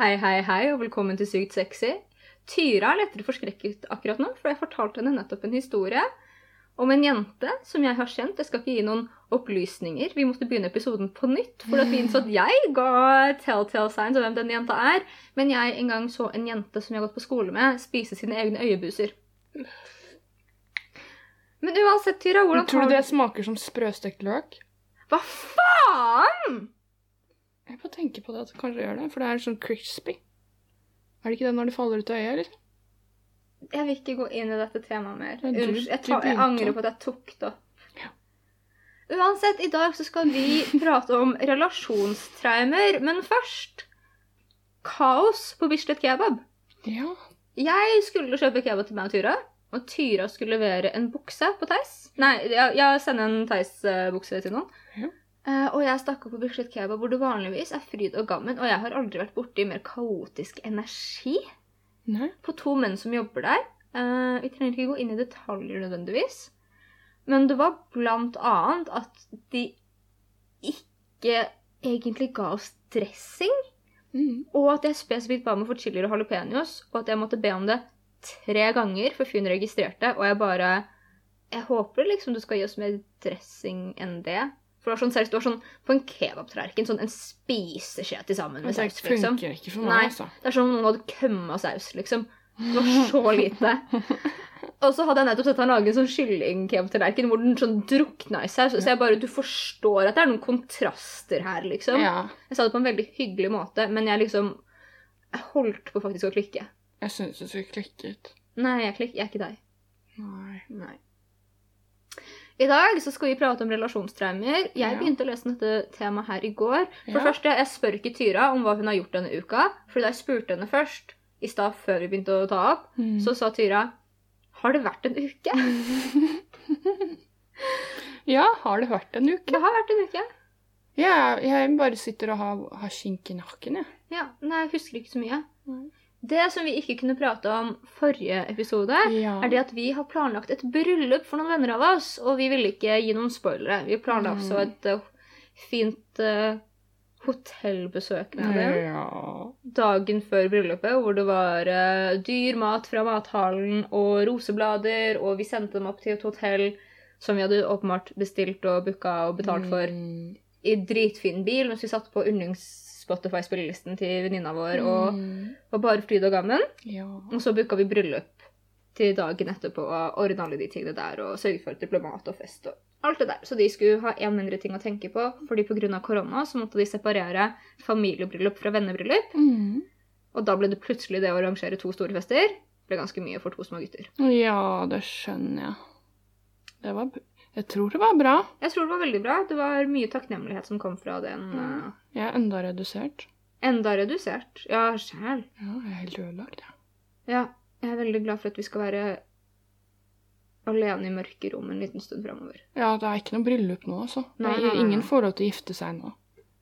Hei, hei, hei, og velkommen til Sykt sexy. Tyra er lettere forskrekket akkurat nå, for jeg fortalte henne nettopp en historie om en jente som jeg har kjent. Jeg skal ikke gi noen opplysninger. Vi måtte begynne episoden på nytt, for at vi innså at jeg ga telltale signs om hvem denne jenta er. Men jeg en gang så en jente som jeg har gått på skole med, spise sine egne øyebuser. Men uansett, Tyra, hvordan Tror du det smaker som sprøstekt løk? Hva faen?! Jeg bare tenker på det at det kanskje gjør det, for det er sånn crispy. Er det ikke det når det faller ut av øyet, eller? Jeg vil ikke gå inn i dette temaet mer. Du- Unnskyld. Jeg, tar, jeg angrer på at jeg tok det opp. Ja. Uansett, i dag så skal vi prate om relasjonstraumer. Men først kaos på Bislett Kebab. Ja. Jeg skulle kjøpe kebab til meg og Tyra. Og Tyra skulle levere en bukse på Theis. Nei, jeg, jeg sender en Theis-bukse til noen. Ja. Eh, og jeg stakk opp på Bislett Kebab, hvor det vanligvis er fryd og gammen. Og jeg har aldri vært borti mer kaotisk energi Nei. på to menn som jobber der. Uh, vi trenger ikke gå inn i detaljer nødvendigvis. Men det var blant annet at de ikke egentlig ga oss dressing. Mm. Og at jeg spesifikt ba om å få chilier og jalapeños, og at jeg måtte be om det tre ganger før hun registrerte. Og jeg bare Jeg håper liksom du skal gi oss mer dressing enn det. For det var sånn, seriøst, det var sånn på en kebabtallerken, sånn en spiseskje til sammen med saus, liksom. Det funker ikke for Nei. meg, altså. Det er som om noen hadde kømma saus, liksom. Det var så lite. Og så hadde jeg nettopp sett han lage en sånn kyllingkebabtallerken hvor den sånn drukna i saus. Så jeg bare, du forstår at det er noen kontraster her, liksom. Ja. Jeg sa det på en veldig hyggelig måte, men jeg liksom Jeg holdt på faktisk å klikke. Jeg syns du skulle klikket. Nei, jeg, klik, jeg er ikke deg. Nei. Nei. I dag så skal vi prate om relasjonstraumer. Jeg Ja. begynte å lese dette temaet her i går. For Ja. første, Jeg spør ikke Tyra om hva hun har gjort denne uka. For da jeg spurte henne først, i stad før vi begynte å ta opp, Mm. så sa Tyra Har det vært en uke? Ja, har det vært en uke? Det har vært en uke. Ja, jeg bare sitter og har, har skink i nakken, jeg. Ja, Nei, jeg husker ikke så mye. Nei. Det som vi ikke kunne prate om forrige episode, Ja. er det at vi har planlagt et bryllup for noen venner av oss, og vi ville ikke gi noen spoilere. Vi planla også Mm. et uh, fint uh, hotellbesøk med dem Ja. dagen før bryllupet, hvor det var uh, dyr mat fra mathallen og roseblader, og vi sendte dem opp til et hotell som vi hadde åpenbart bestilt og booka og betalt for, Mm. i dritfin bil, mens vi satt på yndlings-Spotify-spillelisten til venninna vår, og Mm. var bare fryd og gammen. Ja. Og så booka vi bryllup til dagen etterpå og ordna alle de tingene der og sørget for diplomat og fest og alt det der. Så de skulle ha én mindre ting å tenke på, fordi pga. korona så måtte de separere familiebryllup fra vennebryllup. Mm. Og da ble det plutselig det å arrangere to store fester. ble ganske mye for to små gutter. ja, det skjønner jeg. Det var Jeg tror det var bra. Jeg tror det var veldig bra. Det var mye takknemlighet som kom fra den. Mm. Jeg er enda redusert. enda redusert. Ja, sjæl. Ja, jeg er helt ødelagt, jeg. Ja, jeg er veldig glad for at vi skal være alene i mørke rom en liten stund framover. Ja, det er ikke noe bryllup nå, altså. Nei, nei, nei, ingen forhold får lov til å gifte seg nå.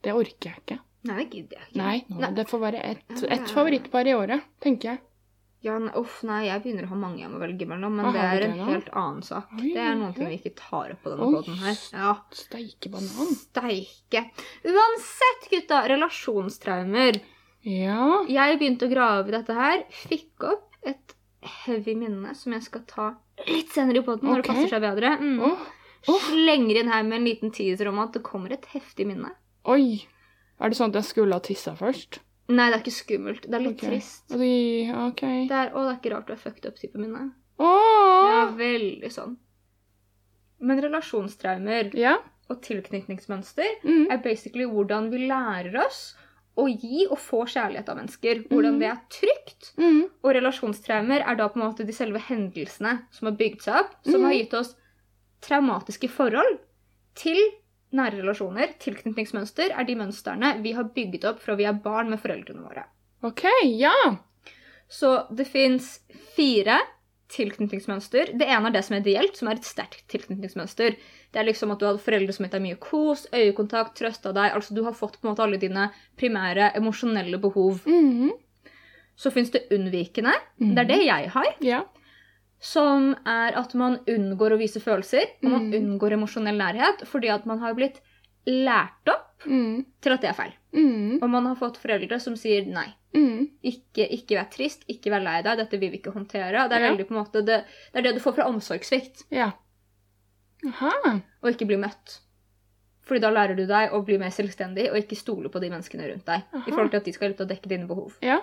Det orker jeg ikke. Nei, det gidder jeg ikke. Nei, nå, det får være ett et favorittpar i året, tenker jeg. Ja, uff, nei, jeg begynner å ha mange jeg må velge mellom, men Hva det er en det helt annen sak. Oi, Det er noen ting vi ikke tar opp på denne poden her. Ja, Steike banan. steike. Uansett, gutta, relasjonstraumer. Ja. Jeg begynte å grave i dette her, fikk opp et heavy minne som jeg skal ta litt senere i poden, når det passer seg bedre. Mm. Oh. Oh. Slenger inn her med en liten teaser om at det kommer et heftig minne. Oi. Er det sånn at jeg skulle ha tissa først? Nei, det er ikke skummelt. Det er litt okay. trist. Og de, ok. Det er, å, det er ikke rart du er fucked up-type minne. Det er veldig sånn. Men relasjonstraumer Ja. og tilknytningsmønster Mm. er basically hvordan vi lærer oss å gi og få kjærlighet av mennesker. Hvordan det er trygt. Mm. Og relasjonstraumer er da på en måte de selve hendelsene som har bygd seg opp, som mm. har gitt oss traumatiske forhold til nære relasjoner. Tilknytningsmønster er de mønstrene vi har bygd opp fra vi er barn med foreldrene våre. Ok, ja. Så det fins fire tilknytningsmønster. Det ene er det som er ideelt, som er et sterkt tilknytningsmønster. Det er liksom at du hadde foreldre som gitt deg mye kos, øyekontakt, trøsta deg. Altså du har fått på en måte alle dine primære emosjonelle behov. Mhm. Så fins det unnvikende. Det er det jeg har. Ja. Som er at man unngår å vise følelser, og man Mm. unngår emosjonell nærhet fordi at man har blitt lært opp Mm. til at det er feil. Mm. Og man har fått foreldre som sier nei, Mm. Ikke, ikke vær trist, ikke vær lei deg. Dette vil vi ikke håndtere. Det er, Ja. veldig måte, det, det er det du får fra omsorgssvikt, Ja. Og ikke bli møtt. Fordi da lærer du deg å bli mer selvstendig og ikke stole på de menneskene rundt deg. Aha. I forhold til at de skal ut å dekke dine behov. Ja.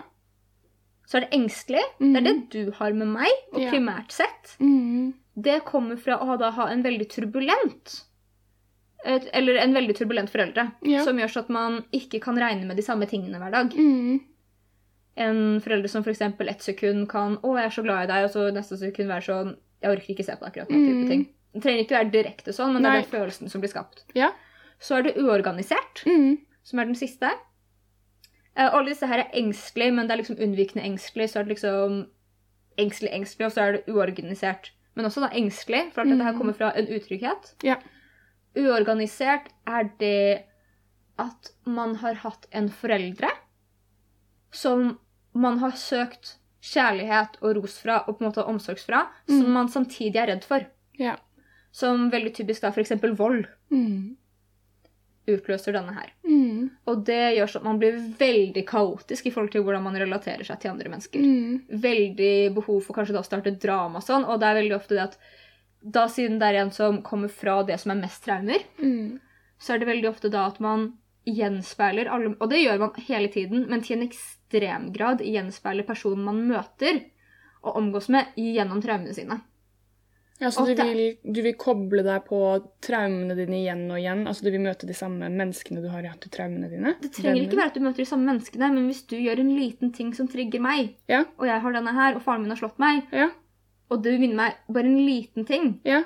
Så er det engstelig. Det er det du har med meg, og Mhm. Ja. primært sett. Mm. Det kommer fra å da ha en veldig turbulent et, Eller en veldig turbulent foreldre. Ja. Som gjør så at man ikke kan regne med de samme tingene hver dag. Mm. En forelder som f.eks. ett sekund kan 'Å, jeg er så glad i deg', og så neste sekund være sånn 'Jeg orker ikke se på deg akkurat nå'. type Mm. ting. Det trenger ikke være direkte sånn, men det er den følelsen som blir skapt. Ja. Så er det uorganisert, Mm. som er den siste. Eh, alle disse her er engstelig, men det er liksom unnvikende engstelig. Så er det liksom engstelig, engstelig, og så er det uorganisert. Men også da engstelig, for at dette her Mm. kommer fra en utrygghet. Ja. Uorganisert er det at man har hatt en foreldre som man har søkt kjærlighet og ros fra, og på en måte omsorgs fra, som Mm. man samtidig er redd for. Ja. Som veldig typisk da f.eks. vold Mm. Utløser denne her. Mm. Og det gjør sånn at man blir veldig kaotisk i forhold til hvordan man relaterer seg til andre mennesker. Mm. Veldig behov for kanskje da å starte drama og sånn, og det er veldig ofte det at da siden det er en som kommer fra det som er mest traumer, Mm. så er det veldig ofte da at man gjenspeiler alle Og det gjør man hele tiden, men til en ekstrem grad gjenspeiler personen man møter og omgås med gjennom traumene sine. Ja, så du vil, du vil koble deg på traumene dine igjen og igjen? Altså du vil møte de samme menneskene du har hatt i traumene dine? Det trenger ikke være at du møter de samme menneskene, men hvis du gjør en liten ting som trigger meg, Ja. og jeg har denne her, og faren min har slått meg, Ja. og du minner meg bare en liten ting, Ja.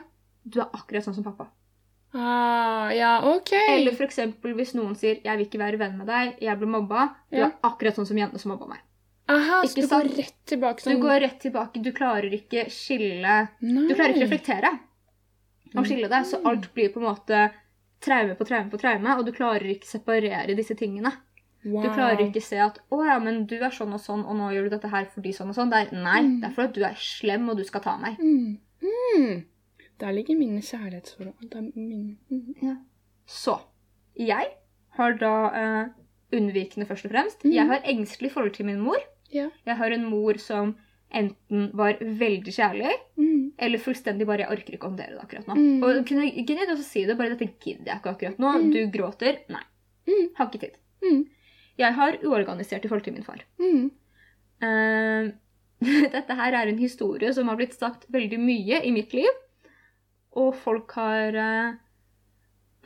du er akkurat sånn som pappa. Ah, ja, OK. Eller eksempel hvis noen sier 'jeg vil ikke være venn med deg, jeg ble mobba', du er akkurat sånn som jentene som mobba meg. Aha, så du går sant? rett tilbake Du sånn går rett tilbake, du klarer ikke skille Nei. Du klarer ikke reflektere og skille det, så Mm. alt blir på en måte traume på traume på traume, og du klarer ikke separere disse tingene. wow. Du klarer ikke se at 'å ja, men du er sånn og sånn, og nå gjør du dette her fordi sånn og sånn'. Det er, nei, Mm. det er fordi du er slem, og du skal ta meg. mm. Mm. Der ligger mine kjærlighetsforhold. Min... mm. Så jeg har da eh, unnvikende, først og fremst. Mm. Jeg har engstelig forhold til min mor. Ja. Jeg har en mor som enten var veldig kjærlig, Mm. eller fullstendig bare 'jeg orker ikke å håndtere det akkurat nå'. Mm. Og kunne, kunne jeg også si det, bare 'dette gidder jeg ikke akkurat nå'. Mm. Du gråter. Nei. Mm. Har ikke tid. Mm. Jeg har uorganisert i forhold til min far. Eh, dette her er en historie som har blitt sagt veldig mye i mitt liv. Og folk har uh,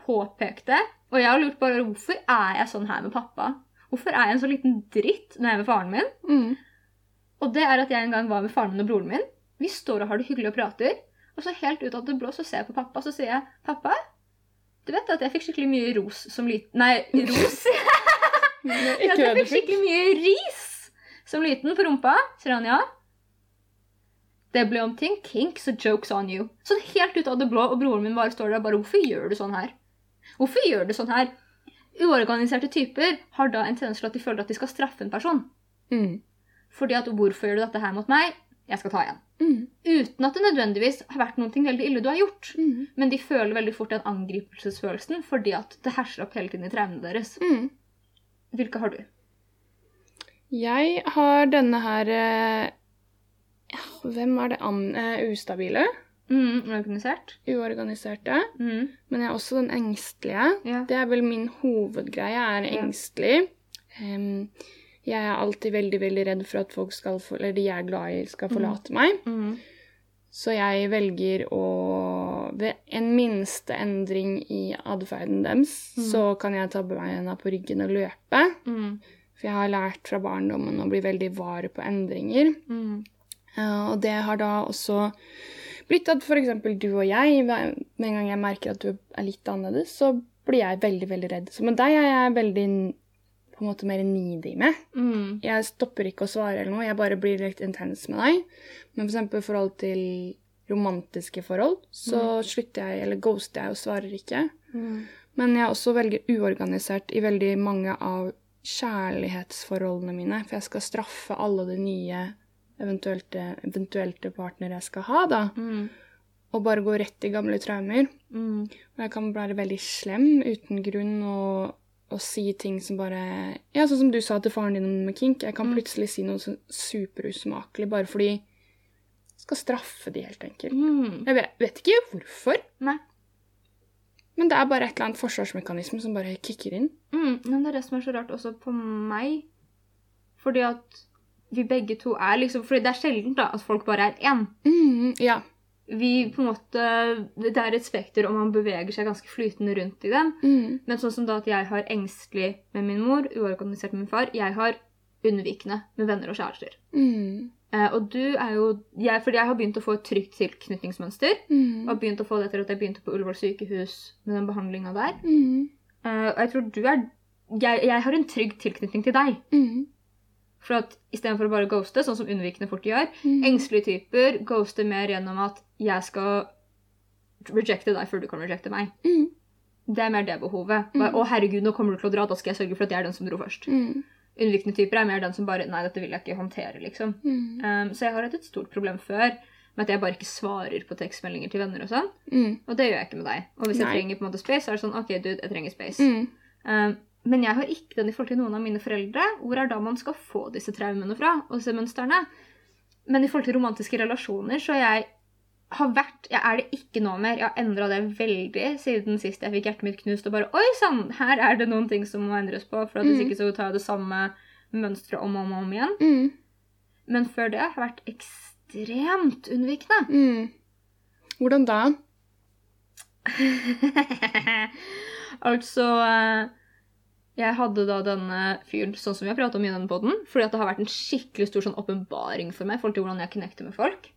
påpekt det. Og jeg har lurt bare hvorfor er jeg sånn her med pappa? Hvorfor er jeg en så liten dritt når jeg er med faren min? Mm. Og det er at jeg en gang var med faren min og broren min. Vi står og har det hyggelig og prater. Og så helt ut av det blå så ser jeg på pappa så sier jeg, 'Pappa, du vet at jeg fikk skikkelig mye ros som liten Nei, ros? Jeg fikk. skikkelig mye ris som liten på rumpa. Sier han ja. Det ble om ting. Kinks og jokes on you. Sånn helt ut av det blå, og broren min bare står der og bare Hvorfor gjør du sånn her? Hvorfor gjør du sånn her? Uorganiserte typer har da en tendens til at de føler at de skal straffe en person. Mm. Fordi at 'Hvorfor gjør du dette her mot meg?' Jeg skal ta igjen. Mm. Uten at det nødvendigvis har vært noe veldig ille du har gjort. Mm. Men de føler veldig fort den angripelsesfølelsen fordi at det herser opp hele tiden i traumene deres. Mm. Hvilke har du? Jeg har denne her eh, Hvem er det an... Uh, ustabile? Mm, organisert? Uorganiserte. Mm. Men jeg er også den engstelige. Yeah. Det er vel min hovedgreie, Jeg er engstelig. Um, jeg er alltid veldig, veldig redd for at folk skal, for, eller de jeg er glad i, skal forlate meg. Mm. Så jeg velger å Ved en minste endring i atferden deres, Mm. så kan jeg ta beina på ryggen og løpe. Mm. For jeg har lært fra barndommen å bli veldig var på endringer. Mm. Eh, og det har da også blitt at f.eks. du og jeg, med en gang jeg merker at du er litt annerledes, så blir jeg veldig, veldig redd. Så med deg er jeg veldig på en måte mer needy med. Mm. Jeg stopper ikke å svare eller noe, jeg bare blir litt intens med deg. Men f.eks. i forhold til romantiske forhold, så slutter jeg, eller ghoster jeg og svarer ikke. Mm. Men jeg er også veldig uorganisert i veldig mange av kjærlighetsforholdene mine. For jeg skal straffe alle de nye eventuelle, eventuelle partner jeg skal ha, da. Mm. Og bare gå rett i gamle traumer. Mm. Og jeg kan være veldig slem uten grunn og, å si ting som bare Ja, sånn som du sa til faren din med kink. Jeg kan Mm. plutselig si noe sånn superusmakelig bare fordi jeg skal straffe de, helt enkelt. Mm. Jeg vet, vet ikke hvorfor, Nei. men det er bare et eller annet forsvarsmekanisme som bare kicker inn. Mm, men det er det som er så rart også på meg. Fordi at vi begge to er liksom For det er sjelden da, at folk bare er én. Mm, ja. Vi på en måte Det er et spekter, og man beveger seg ganske flytende rundt i dem. Mm, Men sånn som da at jeg har engstelig med min mor, uorganisert med min far. Jeg har unnvikende med venner og kjærester. mm, Eh, og du er jo jeg, Fordi jeg har begynt å få et trygt tilknytningsmønster. mm, Og har begynt å få det etter at jeg begynte på Ullevål sykehus med den behandlinga der. mm, Eh, og jeg tror du er jeg, jeg har en trygg tilknytning til deg. mm, For at istedenfor å bare ghoste, sånn som unnvikende fort gjør, mm. engstelige typer ghoster mer gjennom at jeg skal rejecte deg før du kan rejecte meg. Mm, Det er mer det behovet. Mm. Å, herregud, nå kommer du til å dra, da skal jeg sørge for at jeg er den som dro først. mm, Unnvikende typer er mer den som bare Nei, dette vil jeg ikke håndtere, liksom. mm, Um, så jeg har hatt et stort problem før med at jeg bare ikke svarer på tekstmeldinger til venner og sånn. mm, Og det gjør jeg ikke med deg. Og hvis jeg trenger på en måte space, så er det sånn OK, dude, jeg trenger space. mm, Um, men jeg har ikke den i forhold til noen av mine foreldre. Hvor er da man skal få disse traumene fra? Og disse mønstrene? Men i forhold til romantiske relasjoner så jeg har vært Jeg er det ikke nå mer. Jeg har endra det veldig siden sist jeg fikk hjertet mitt knust og bare Oi sann, her er det noen ting som må endres på. For at hvis Mm. ikke så tar jeg det samme mønsteret om og om, og om igjen. mm, Men før det har jeg vært ekstremt unnvikende. mm. Hvordan da? altså eh, Jeg hadde da denne fyren sånn som vi har pratet om i denne podden, fordi det har vært en skikkelig stor sånn åpenbaring for meg i forhold til hvordan jeg connecter med folk.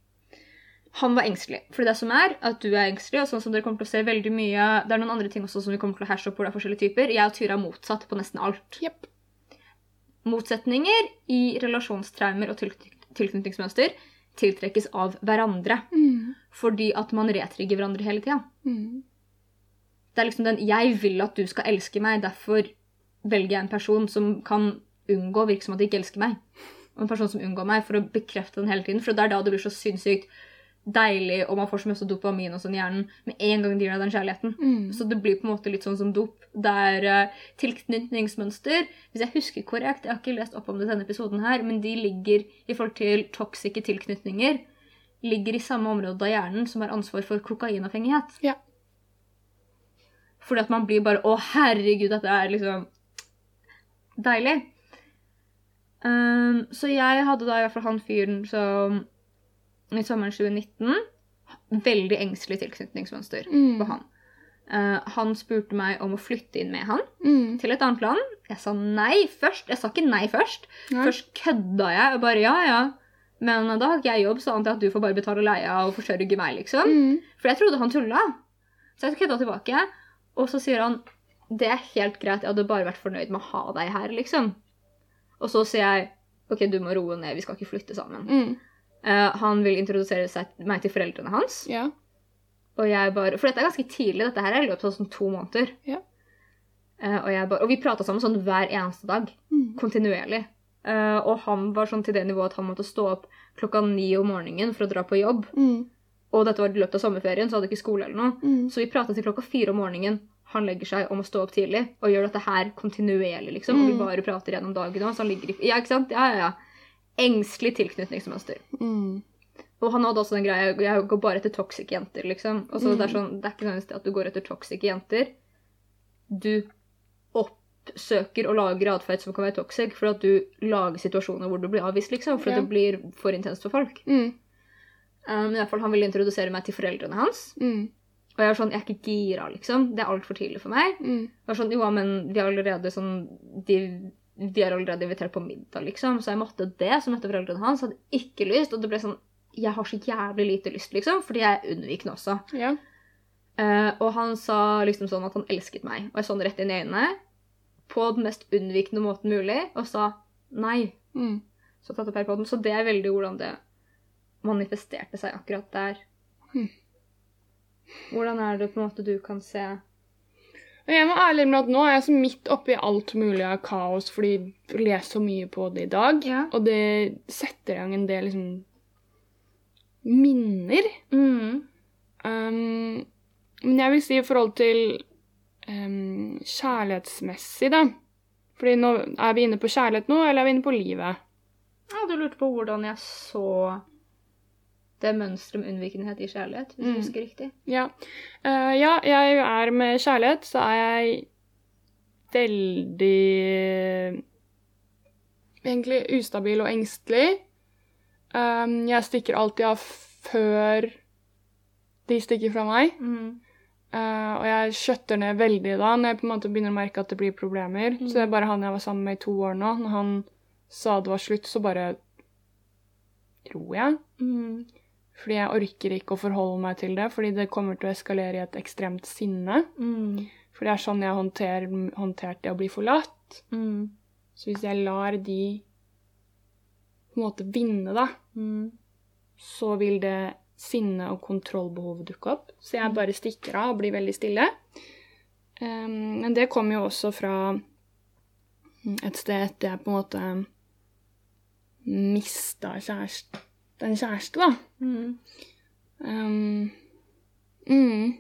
Han var engstelig. For det som er, at du er engstelig, og sånn som dere kommer til å se veldig mye Det er noen andre ting også som vi kommer til å hashe opp hvor det er forskjellige typer. Jeg og Tyra er motsatt på nesten alt. Yep. Motsetninger i relasjonstraumer og tilkny- tilknytningsmønster tiltrekkes av hverandre. Mm, Fordi at man retrigger hverandre hele tida. mm, Det er liksom den 'jeg vil at du skal elske meg', derfor velger jeg en person som kan unngå å virke som at de ikke elsker meg. Og en person som unngår meg, for å bekrefte den hele tiden. For det er da det blir så sinnssykt deilig, og man får så mye dopamin og sånn i hjernen med en gang de gir deg den kjærligheten. mm. Så det blir på en måte litt sånn som dop. Det er uh, tilknytningsmønster. Hvis jeg husker korrekt, jeg har ikke lest opp om det i denne episoden her, men de ligger i forhold til toksiske tilknytninger, ligger i samme område av hjernen som har ansvar for kokainavhengighet. Ja. Fordi at man blir bare Å, herregud, dette er liksom deilig. Um, så jeg hadde da i hvert fall han fyren som i sommeren 2019 Veldig engstelig tilknytningsmønster Mm. på han. Uh, han spurte meg om å flytte inn med han Mm. til et annet land. Jeg sa nei først. Jeg sa ikke nei først. Nei. Først kødda jeg og bare ja, ja. Men da hadde ikke jeg jobb, så antar jeg at du får bare betale leia og forsørge meg, liksom. Mm. For jeg trodde han tulla. Så jeg kødda tilbake. Og så sier han det er helt greit, jeg hadde bare vært fornøyd med å ha deg her, liksom. Og så sier jeg OK, du må roe ned, vi skal ikke flytte sammen. Mm. Uh, han vil introdusere seg, meg til foreldrene hans. Ja. Og jeg bare, For dette er ganske tidlig. Dette her er i løpet av sånn to måneder. Ja. Uh, og, jeg bare, og vi prata sammen sånn hver eneste dag. Mm. Kontinuerlig. Uh, og han var sånn til det nivået at han måtte stå opp klokka ni om morgenen for å dra på jobb. Mm. Og dette var i løpet av sommerferien, så hadde ikke skole eller noe. Mm. Så vi prata til klokka fire om morgenen. Han legger seg om å stå opp tidlig og gjør dette her kontinuerlig, liksom. Og vi Mm. bare prater gjennom dagen hans. han ligger i Ja, ikke sant? Ja, ja, ja. Engstelig tilknytningsmønster. Mm. Og han hadde også den greia Jeg går bare etter toxic jenter, liksom. Altså, Mm. det, er sånn, det er ikke nødvendigvis at du går etter toxic jenter. Du oppsøker og lager atferd som kan være toxic, for at du lager situasjoner hvor du blir avvist, liksom. For Ja. at det blir for intenst for folk. Mm. Um, i hvert fall, Han ville introdusere meg til foreldrene hans. Mm. Og jeg var sånn, jeg er ikke gira, liksom. Det er altfor tidlig for meg. Mm. Jeg var sånn, jo, men de har allerede sånn De, de er allerede invitert på middag, liksom. Så jeg måtte det. Så møtte foreldrene hans. Hadde ikke lyst. Og det ble sånn Jeg har så jævlig lite lyst, liksom. Fordi jeg er unnvikende også. Ja. Uh, og han sa liksom sånn at han elsket meg. Og jeg så han rett inn i øynene. På den mest unnvikende måten mulig. Og sa nei. Mm. Så tatt opp her på den. Så det er veldig hvordan det manifesterte seg akkurat der. Hmm. Hvordan er det på en måte du kan se jeg må ærlig med at nå er jeg så midt oppi alt mulig av kaos fordi jeg leser så mye på det i dag. Ja. Og det setter i gang en del liksom minner. mm. Um, men jeg vil si i forhold til um, kjærlighetsmessig, da. Fordi nå er vi inne på kjærlighet nå, eller er vi inne på livet? Ja, du lurte på hvordan jeg så det mønsteret med unnvikenhet i kjærlighet, hvis Mm. jeg husker riktig. Ja. Uh, ja, jeg er med kjærlighet, så er jeg veldig Egentlig ustabil og engstelig. Um, jeg stikker alltid av før de stikker fra meg. Mm. Uh, og jeg skjøtter ned veldig da, når jeg på en måte begynner å merke at det blir problemer. Mm. Så det er bare han jeg var sammen med i to år nå. Når han sa det var slutt, så bare dro jeg. Mm. Fordi jeg orker ikke å forholde meg til det, fordi det kommer til å eskalere i et ekstremt sinne. Mm. For det er sånn jeg håndter, håndterte det å bli forlatt. Mm. Så hvis jeg lar de på en måte vinne, da, Mm. så vil det sinne og kontrollbehovet dukke opp. Så jeg bare stikker av og blir veldig stille. Um, men det kommer jo også fra et sted etter jeg på en måte mista kjæreste, en kjæreste, da. Mm. Um, mm,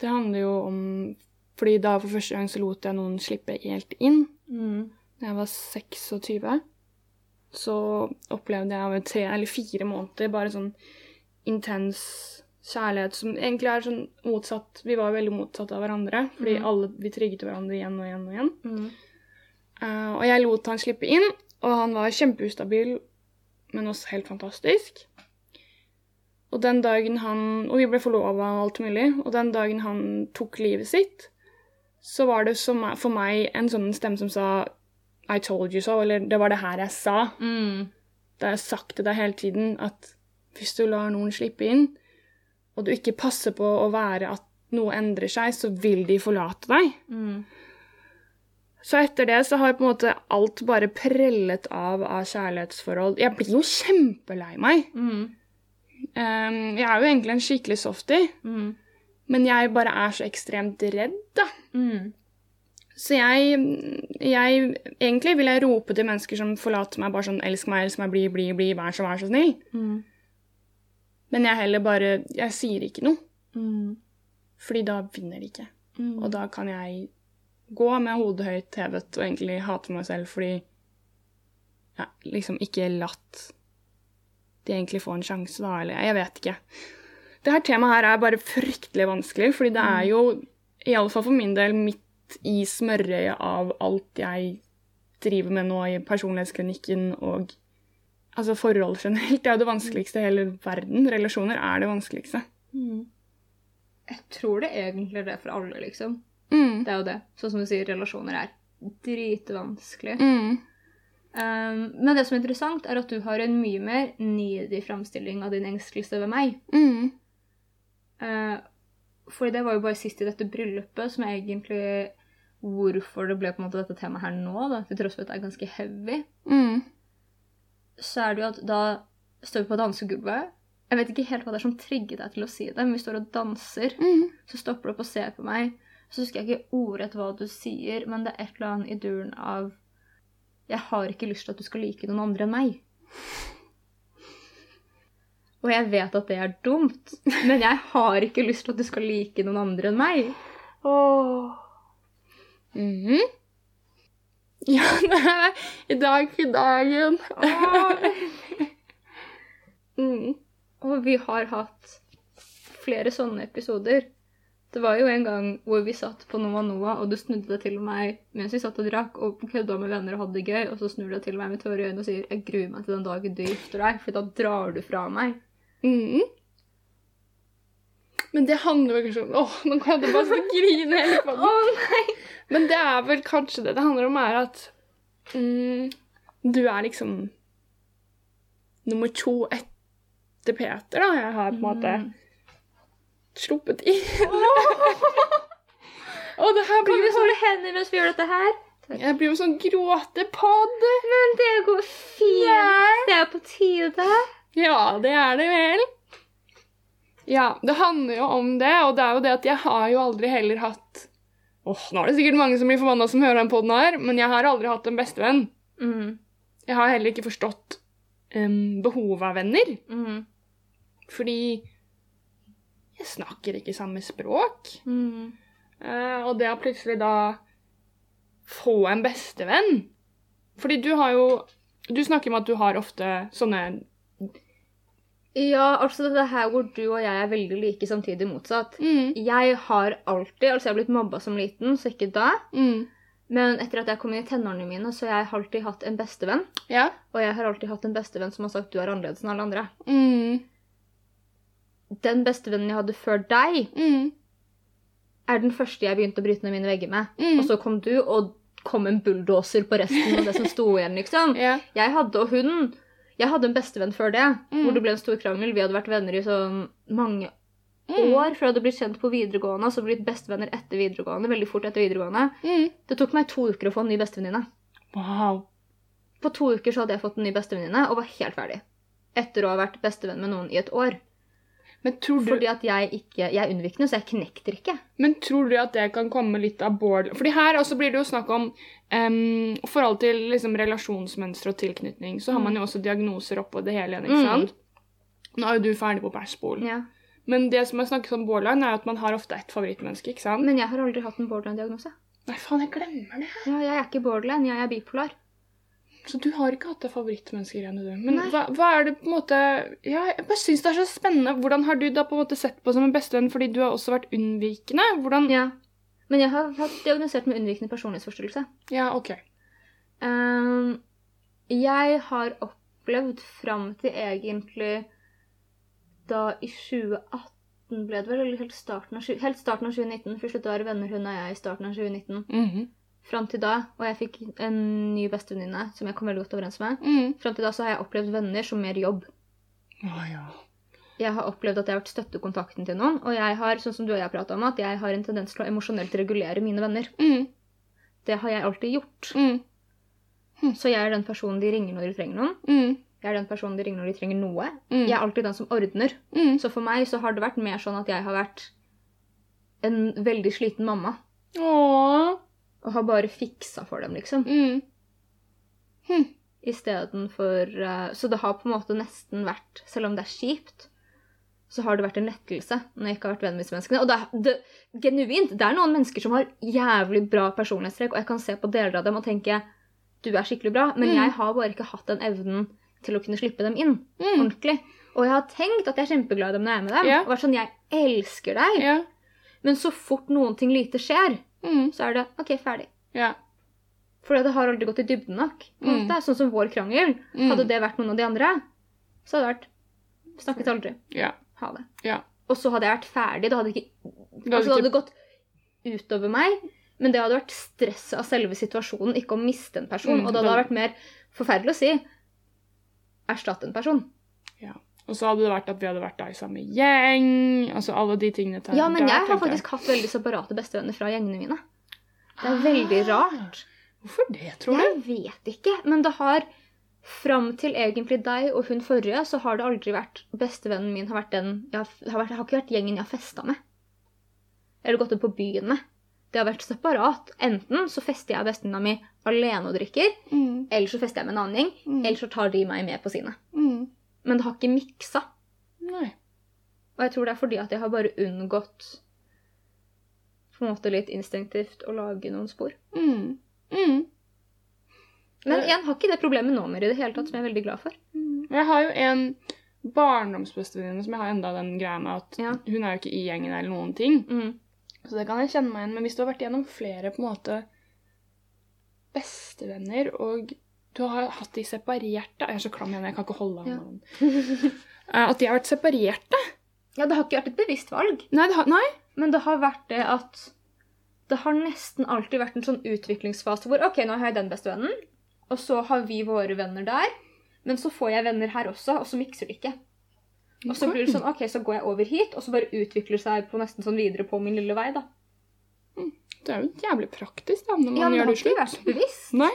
det handler jo om Fordi da for første gang så lot jeg noen slippe helt inn. Mm. Da jeg var 26, så opplevde jeg over tre eller fire måneder bare sånn intens kjærlighet som egentlig er sånn motsatt Vi var veldig motsatt av hverandre, fordi Mm. alle, vi trygget hverandre igjen og igjen og igjen. Mm. Uh, og jeg lot han slippe inn, og han var kjempeustabil, men også helt fantastisk. Og den dagen han Og vi ble forlova og alt mulig. Og den dagen han tok livet sitt, så var det som, for meg en sånn stemme som sa I told you so, eller det var det her jeg sa. Mm. Det har jeg sagt til deg hele tiden, at hvis du lar noen slippe inn, og du ikke passer på å være at noe endrer seg, så vil de forlate deg. Mm. Så etter det så har på en måte alt bare prellet av av kjærlighetsforhold. Jeg blir jo kjempelei meg. Mm. Um, jeg er jo egentlig en skikkelig softie, Mm. men jeg bare er så ekstremt redd, da. Mm. Så jeg, jeg Egentlig vil jeg rope til mennesker som forlater meg, bare sånn 'Elsk meg, elsk meg, bli, bli, bli, vær så, vær så snill'. Mm. Men jeg heller bare Jeg sier ikke noe, Mm. fordi da vinner de ikke. Mm. Og da kan jeg gå med hodet høyt hevet og egentlig hate meg selv fordi jeg liksom ikke latt de egentlig få en sjanse, da, eller jeg vet ikke. Det her temaet her er bare fryktelig vanskelig, fordi det er jo, i alle fall for min del, midt i smørøyet av alt jeg driver med nå i personlighetsklinikken og altså forhold generelt. Det er jo det vanskeligste i hele verden. Relasjoner er det vanskeligste. Mm. Jeg tror det egentlig er det for alle, liksom. Mm. Det er jo det. Sånn som du sier, relasjoner er dritvanskelig. Mm. Um, men det som er interessant, er at du har en mye mer nidig framstilling av din engstelse ved meg. Mm. Uh, for det var jo bare sist i dette bryllupet som er egentlig hvorfor det ble på en måte dette temaet her nå, da, til tross for at det er ganske heavy. Mm. Så er det jo at da står vi på dansegulvet. Jeg vet ikke helt hva det er som trigget deg til å si det, men vi står og danser. Mm. Så stopper du opp og ser på meg. Så husker jeg ikke ordrett hva du sier, men det er et eller annet i duren av Jeg har ikke lyst til at du skal like noen andre enn meg. Og jeg vet at det er dumt, men jeg har ikke lyst til at du skal like noen andre enn meg. Åh. Mhm. Ja, det er i dag i dagen. mm. Og vi har hatt flere sånne episoder. Det var jo en gang hvor vi satt på Noa Noa, og du snudde deg til meg mens vi satt og drakk og kødda med venner og hadde det gøy, og så snur du deg til meg med tårer i øynene og sier 'Jeg gruer meg til den dagen du gifter deg', for da drar du fra meg. Mhm. Men det handler vel kanskje om Åh, nå kan jeg bare grine hele tiden. oh, nei! Men det er vel kanskje det det handler om, er at mm, du er liksom nummer to etter Peter, da. Jeg har på en måte Mm. Sluppet inn. Og det her blir jo sånn hender mens vi gjør dette her? Jeg blir jo sånn gråtepod. Men det går fint. Det er på tide. Ja, det er det vel. Ja, det handler jo om det, og det er jo det at jeg har jo aldri heller hatt Åh, nå er det sikkert mange som blir forbanna som hører den poden her, men jeg har aldri hatt en bestevenn. Mm. Jeg har heller ikke forstått um, behovet av venner, Mm. fordi jeg snakker ikke samme språk. Mm. Uh, og det å plutselig da få en bestevenn Fordi du har jo Du snakker om at du har ofte sånne Ja, altså det her hvor du og jeg er veldig like, samtidig motsatt. mm, Jeg har alltid Altså, jeg har blitt mobba som liten, så ikke da. mm, Men etter at jeg kom inn i tenårene mine, så har jeg alltid hatt en bestevenn. Ja. Og jeg har alltid hatt en bestevenn som har sagt du er annerledes enn alle andre. Mm, Den bestevennen jeg hadde før deg, mm, er den første jeg begynte å bryte ned mine vegger med. mm. Og så kom du, og kom en bulldoser på resten av det som sto igjen, liksom. yeah. Jeg hadde, og hun Jeg hadde en bestevenn før det, Mm. hvor det ble en stor krangel. Vi hadde vært venner i sånn mange Mm, år før jeg hadde blitt kjent på videregående, og så blitt bestevenner etter videregående. veldig fort etter videregående. mm. Det tok meg to uker å få en ny bestevenninne. Wow. På to uker så hadde jeg fått en ny bestevenninne og var helt ferdig. Etter å ha vært bestevenn med noen i et år. Men tror du Fordi at jeg ikke Jeg er unnvikende, så jeg knekter ikke. Men tror du at det kan komme litt av borderline Fordi her også blir det jo snakk om um, forhold til liksom relasjonsmønster og tilknytning. Så har man jo også diagnoser oppå det hele igjen, ikke Mm. sant? Nå er jo du ferdig på bæsjbolen. Ja. Men det som er snakket om borderline, er at man har ofte ett favorittmenneske, ikke sant? Men jeg har aldri hatt en borderline-diagnose. Nei, faen, jeg glemmer det. Ja, jeg er ikke borderline, jeg er bipolar. Så du har ikke hatt det favorittmenneskegreiene, du. Men hva, hva er det på en måte Ja, jeg bare syns det er så spennende. Hvordan har du da på en måte sett på som en bestevenn fordi du har også vært unnvikende? Hvordan Ja. Men jeg har hatt diagnosert med unnvikende personlighetsforstyrrelse. Ja, OK. Um, jeg har opplevd fram til egentlig da i 2018 ble det vel, eller helt starten av, helt starten av 2019, for vi slutta å være venner, hun og jeg, i starten av 2019. Mhm. Fram til da, og jeg fikk en ny bestevenninne som jeg kom veldig godt overens med. Mm. Fram til da så har jeg opplevd venner som mer jobb. Oh, ja. Jeg har opplevd at jeg har vært støttekontakten til noen, og jeg har, sånn som du og jeg pratet om, at jeg har en tendens til å emosjonelt regulere mine venner. Mm. Det har jeg alltid gjort. Mm. Så jeg er den personen de ringer når de trenger noen. Mm. Jeg er den personen de ringer når de trenger noe. Mm. Jeg er alltid den som ordner. Mm. Så for meg så har det vært mer sånn at jeg har vært en veldig sliten mamma. Åh. Og har bare fiksa for dem, liksom. Mm. Hm. Istedenfor uh, Så det har på en måte nesten vært Selv om det er kjipt, så har det vært en lettelse når jeg ikke har vært venn med disse menneskene. Og det, det, genuint, det er noen mennesker som har jævlig bra personlighetstrekk, og jeg kan se på deler av dem og tenke du er skikkelig bra, men Mm. jeg har bare ikke hatt den evnen til å kunne slippe dem inn Mm. ordentlig. Og jeg har tenkt at jeg er kjempeglad i dem når jeg er med dem. Ja. Og vært sånn, jeg elsker deg. Ja. Men så fort noen ting lite skjer, Mm. så er det OK, ferdig. Ja. For det har aldri gått i dybden nok. Mm. Sånn som vår krangel. Mm. Hadde det vært noen av de andre, så hadde det vært Snakket aldri. Ja. Ha det. Ja. Og så hadde jeg vært ferdig. Det hadde ikke, Det hadde altså, det hadde ikke- gått utover meg. Men det hadde vært stresset av selve situasjonen, ikke å miste en person. Mm, og det hadde vært mer forferdelig å si erstatt en person. Og så hadde det vært at vi hadde vært da i samme gjeng. Altså alle de tingene der. Ja, men der, jeg har faktisk faktisk hatt veldig separate bestevenner fra gjengene mine. Det er Ah. veldig rart. Hvorfor det, tror du? Jeg vet ikke, men det har Fram til egentlig deg og hun forrige, så har det aldri vært Bestevennen min har vært den jeg har, har, vært, har ikke vært gjengen jeg har festa med. Eller gått ut på byen med. Det har vært separat. Enten så fester jeg og bestevenninna mi alene og drikker, Mm. eller så fester jeg med en annen gjeng, Mm. eller så tar de meg med på sine. Mm. Men det har ikke miksa. Nei. Og jeg tror det er fordi at jeg har bare unngått på en måte litt instinktivt å lage noen spor. Mm. Mm. Men jeg har ikke det problemet nå mer i det hele tatt, som jeg er veldig glad for. Jeg har jo en barndomsbestevenninne som jeg har enda den greia med at Ja. hun er jo ikke i gjengen eller noen ting. Mm. Så det kan jeg kjenne meg igjen. Men hvis du har vært gjennom flere på en måte bestevenner, og du har hatt de separerte Jeg er så klam igjen, jeg kan ikke holde Ja. hånda. Eh, At de har vært separerte? Ja, det har ikke vært et bevisst valg. Nei, det har, nei. Men det har vært det at det har nesten alltid vært en sånn utviklingsfase hvor OK, nå har jeg den bestevennen, og så har vi våre venner der. Men så får jeg venner her også, og så mikser det ikke. Og så blir det sånn OK, så går jeg over hit, og så bare utvikler seg på nesten sånn videre på min lille vei, da. Det er jo jævlig praktisk da, når man Ja, gjør det gjør har det ikke vært bevisst. Nei.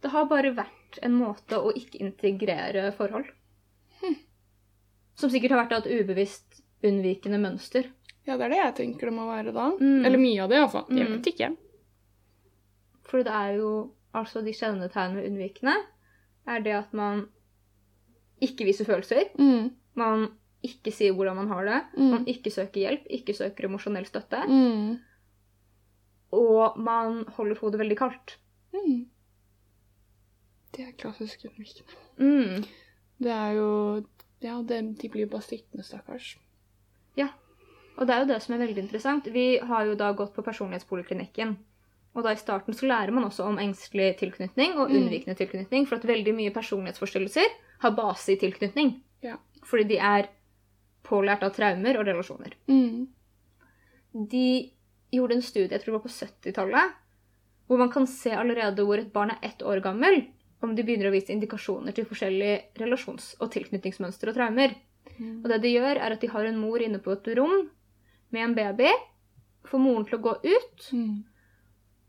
Det har bare vært en måte å ikke integrere forhold. Som sikkert har vært et ubevisst unnvikende mønster. Ja, det er det jeg tenker det må være da. Mm. Eller mye av det, iallfall. Jeg Mm. vet ikke. For det er jo altså de kjennetegnene ved unnvikende er det at man ikke viser følelser. Mm. Man ikke sier hvordan man har det. Mm. Man ikke søker hjelp, ikke søker emosjonell støtte. Mm. og man holder hodet veldig kaldt. Mm. Det er klassisk unnvikende. Mm. Det er jo Ja, det, de blir jo bare sittende, stakkars. Ja. Og det er jo det som er veldig interessant. Vi har jo da gått på personlighetspoliklinikken. Og da i starten så lærer man også om engstelig tilknytning og Mm. unnvikende tilknytning. For at veldig mye personlighetsforstyrrelser har base i tilknytning. Ja. Fordi de er pålært av traumer og relasjoner. Mm. De gjorde en studie, jeg tror det var på 70-tallet, hvor man kan se allerede hvor et barn er ett år gammel, om de begynner å vise indikasjoner til forskjellige relasjons- og tilknytningsmønstre og traumer. Mm. Og det de gjør, er at de har en mor inne på et rom med en baby, får moren til å gå ut, Mm.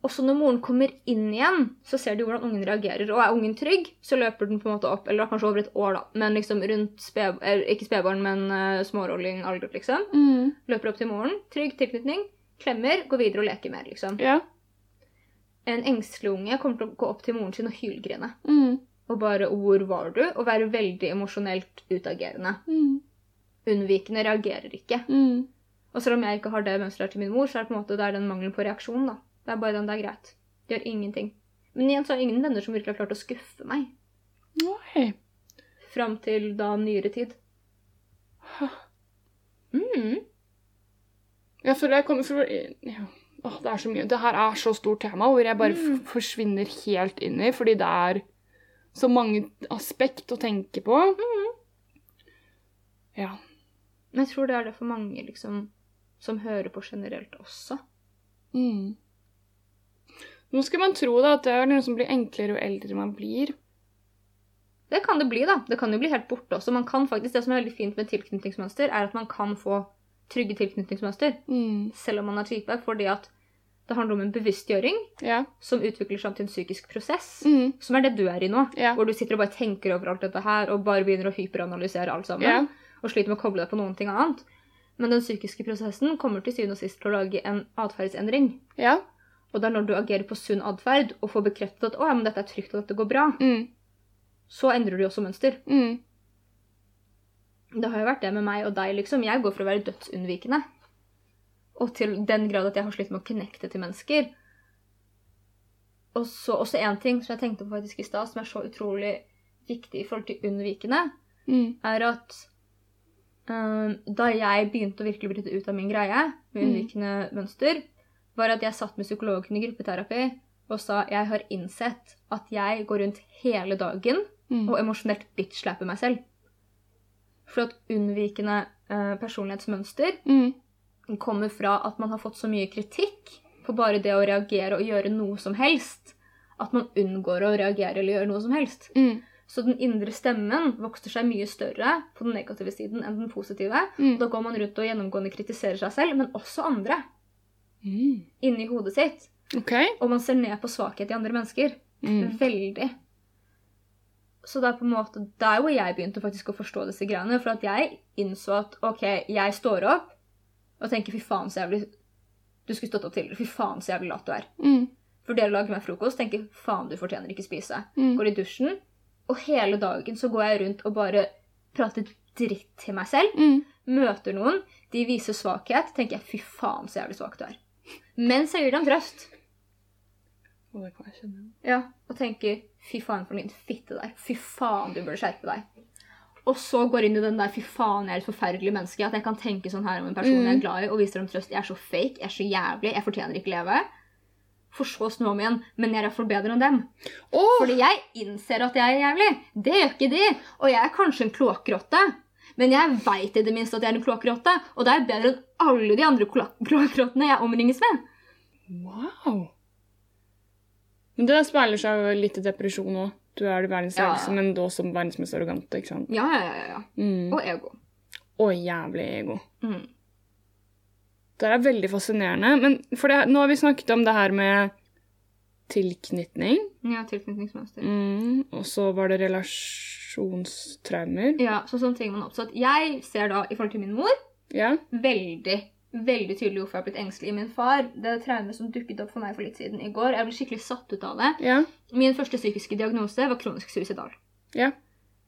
og så når moren kommer inn igjen, så ser de hvordan ungen reagerer. Og er ungen trygg, så løper den på en måte opp, eller kanskje over et år, da, men liksom rundt sped, ikke spedbarn, men uh, smårolling alder, liksom. Mm. Løper opp til moren, trygg tilknytning, klemmer, går videre og leker mer, liksom. Ja. En engstelig unge kommer til å gå opp til moren sin og hylgrine. Mm. Og bare 'hvor var du?' og være veldig emosjonelt utagerende. Mm. Unnvikende reagerer ikke. Mm. Og selv om jeg ikke har det mønsteret til min mor, så er det på en måte det er den mangelen på reaksjon. da. Det er bare den det er greit. Det gjør ingenting. Men igjen så har ingen venner som virkelig har klart å skuffe meg. Nei. Fram til da nyere tid. Mm. Jeg for jeg kommer fra ja. Åh, Det er så mye. Det her er så stort tema hvor jeg bare Mm. forsvinner helt inn i, fordi det er så mange aspekt å tenke på. Ja. Men jeg tror det er det for mange liksom, som hører på generelt også. Mm. Nå skal man tro da at det er noe som blir enklere jo eldre man blir. Det kan det bli, da. Det kan jo bli helt borte også. Man kan faktisk, Det som er veldig fint med tilknytningsmønster, er at man kan få trygge tilknytningsmønster, Mm. selv om man er type, fordi at det handler om en bevisstgjøring Ja. som utvikler seg til en psykisk prosess, Mm. som er det du er i nå. Ja. Hvor du sitter og bare tenker over alt dette her, og bare begynner å hyperanalysere alt sammen. Ja. Og sliter med å koble deg på noen ting annet. Men den psykiske prosessen kommer til syvende og sist til å lage en atferdsendring. Ja. Og det er når du agerer på sunn atferd og får bekreftet at å, ja, men dette er trygt og dette går bra, Mm. så endrer du også mønster. Mm. Det har jo vært det med meg og deg, liksom. Jeg går for å være dødsunnvikende. Og til den grad at jeg har slitt med å connecte til mennesker. Og så også én ting som jeg tenkte på faktisk i stad, som er så utrolig viktig i forhold til unnvikende, Mm. er at um, da jeg begynte å virkelig bryte ut av min greie med Mm. unnvikende mønster, var at jeg satt med psykologen i gruppeterapi og sa jeg har innsett at jeg går rundt hele dagen Mm. og emosjonelt bitch-slapper meg selv. For at unnvikende eh, personlighetsmønster Mm. kommer fra at man har fått så mye kritikk på bare det å reagere og gjøre noe som helst, at man unngår å reagere eller gjøre noe som helst. Mm. Så den indre stemmen vokser seg mye større på den negative siden enn den positive. Mm. Da går man rundt og gjennomgående kritiserer seg selv, men også andre, Mm. inni hodet sitt. Okay. Og man ser ned på svakhet i andre mennesker. Mm. Veldig. Så det er på en måte der hvor jeg begynte faktisk å forstå disse greiene. For at jeg innså at OK, jeg står opp og tenker fy faen så jævlig Du skulle stått opp tidligere. Fy faen så jævlig lat du er. Mm. Vurderer å lage meg frokost, tenker faen du fortjener ikke spise. Mm. Går i dusjen, og hele dagen så går jeg rundt og bare prater dritt til meg selv. Mm. Møter noen, de viser svakhet, tenker jeg fy faen så jævlig svak du er. Mens jeg gir dem trøst. Å, det kan jeg kjenne. Ja, og tenker fy faen for en fitte der. Fy faen, du burde skjerpe deg. Og så går inn i den der fy faen, jeg er et forferdelig menneske. At jeg kan tenke sånn her om en person jeg er glad i, og viser dem trøst. Jeg er så fake, jeg er så jævlig, jeg fortjener ikke leve. For så å snu om igjen, men jeg er iallfall bedre enn dem. Oh! Fordi jeg innser at jeg er jævlig. Det gjør ikke de. Og jeg er kanskje en kloakkrotte. Men jeg veit i det minste at jeg er en kloakkrotte, og det er bedre enn alle de andre kloak- kloakkrottene jeg omringes med. Wow. Men det der speiler seg jo litt i depresjon òg. Du er det verdens Ja, men da som verdens mest arrogante, ikke sant? Ja, ja, ja. ja. Mm. Og ego. Og jævlig ego. Mm. Det er veldig fascinerende. Men for det, nå har vi snakket om det her med tilknytning, Ja, tilknytningsmønster. mm. og så var det relasjonstraumer. Ja, så sånne ting man har oppstått. Jeg ser da, i forhold til min mor, Ja. veldig, veldig tydelig hvorfor jeg har blitt engstelig i min far. Det er traumet som dukket opp for meg for litt siden i går. Jeg ble skikkelig satt ut av det. Ja. Min første psykiske diagnose var kronisk suicidal. Ja.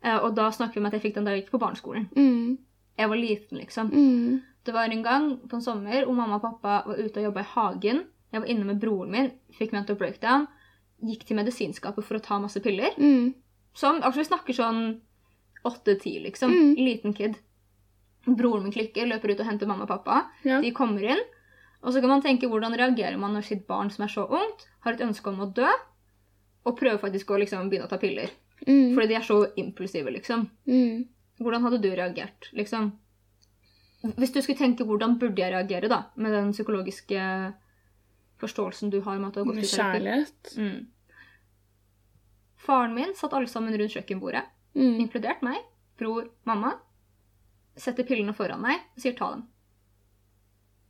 Eh, Og da snakker vi om at jeg fikk den da jeg gikk på barneskolen. Mm. Jeg var liten, liksom. Mm. Det var en gang på en sommer hvor mamma og pappa var ute og jobba i hagen Jeg var inne med broren min, fikk mental breakdown, gikk til medisinskapet for å ta masse piller. Mm. Som, altså Vi snakker sånn åtte-ti, liksom. Mm. Liten kid. Broren min klikker, løper ut og henter mamma og pappa. Ja. De kommer inn. Og så kan man tenke hvordan reagerer man når sitt barn som er så ungt, har et ønske om å dø, og prøver faktisk å liksom begynne å ta piller. Mm. Fordi de er så impulsive, liksom. Mm. Hvordan hadde du reagert, liksom? Hvis du skulle tenke hvordan burde jeg reagere, da, med den psykologiske forståelsen du har med at du har gått Med i kjærlighet. Mm. Faren min satt alle sammen rundt kjøkkenbordet, Mm. inkludert meg, bror, mamma. Setter pillene foran meg og sier 'ta dem'.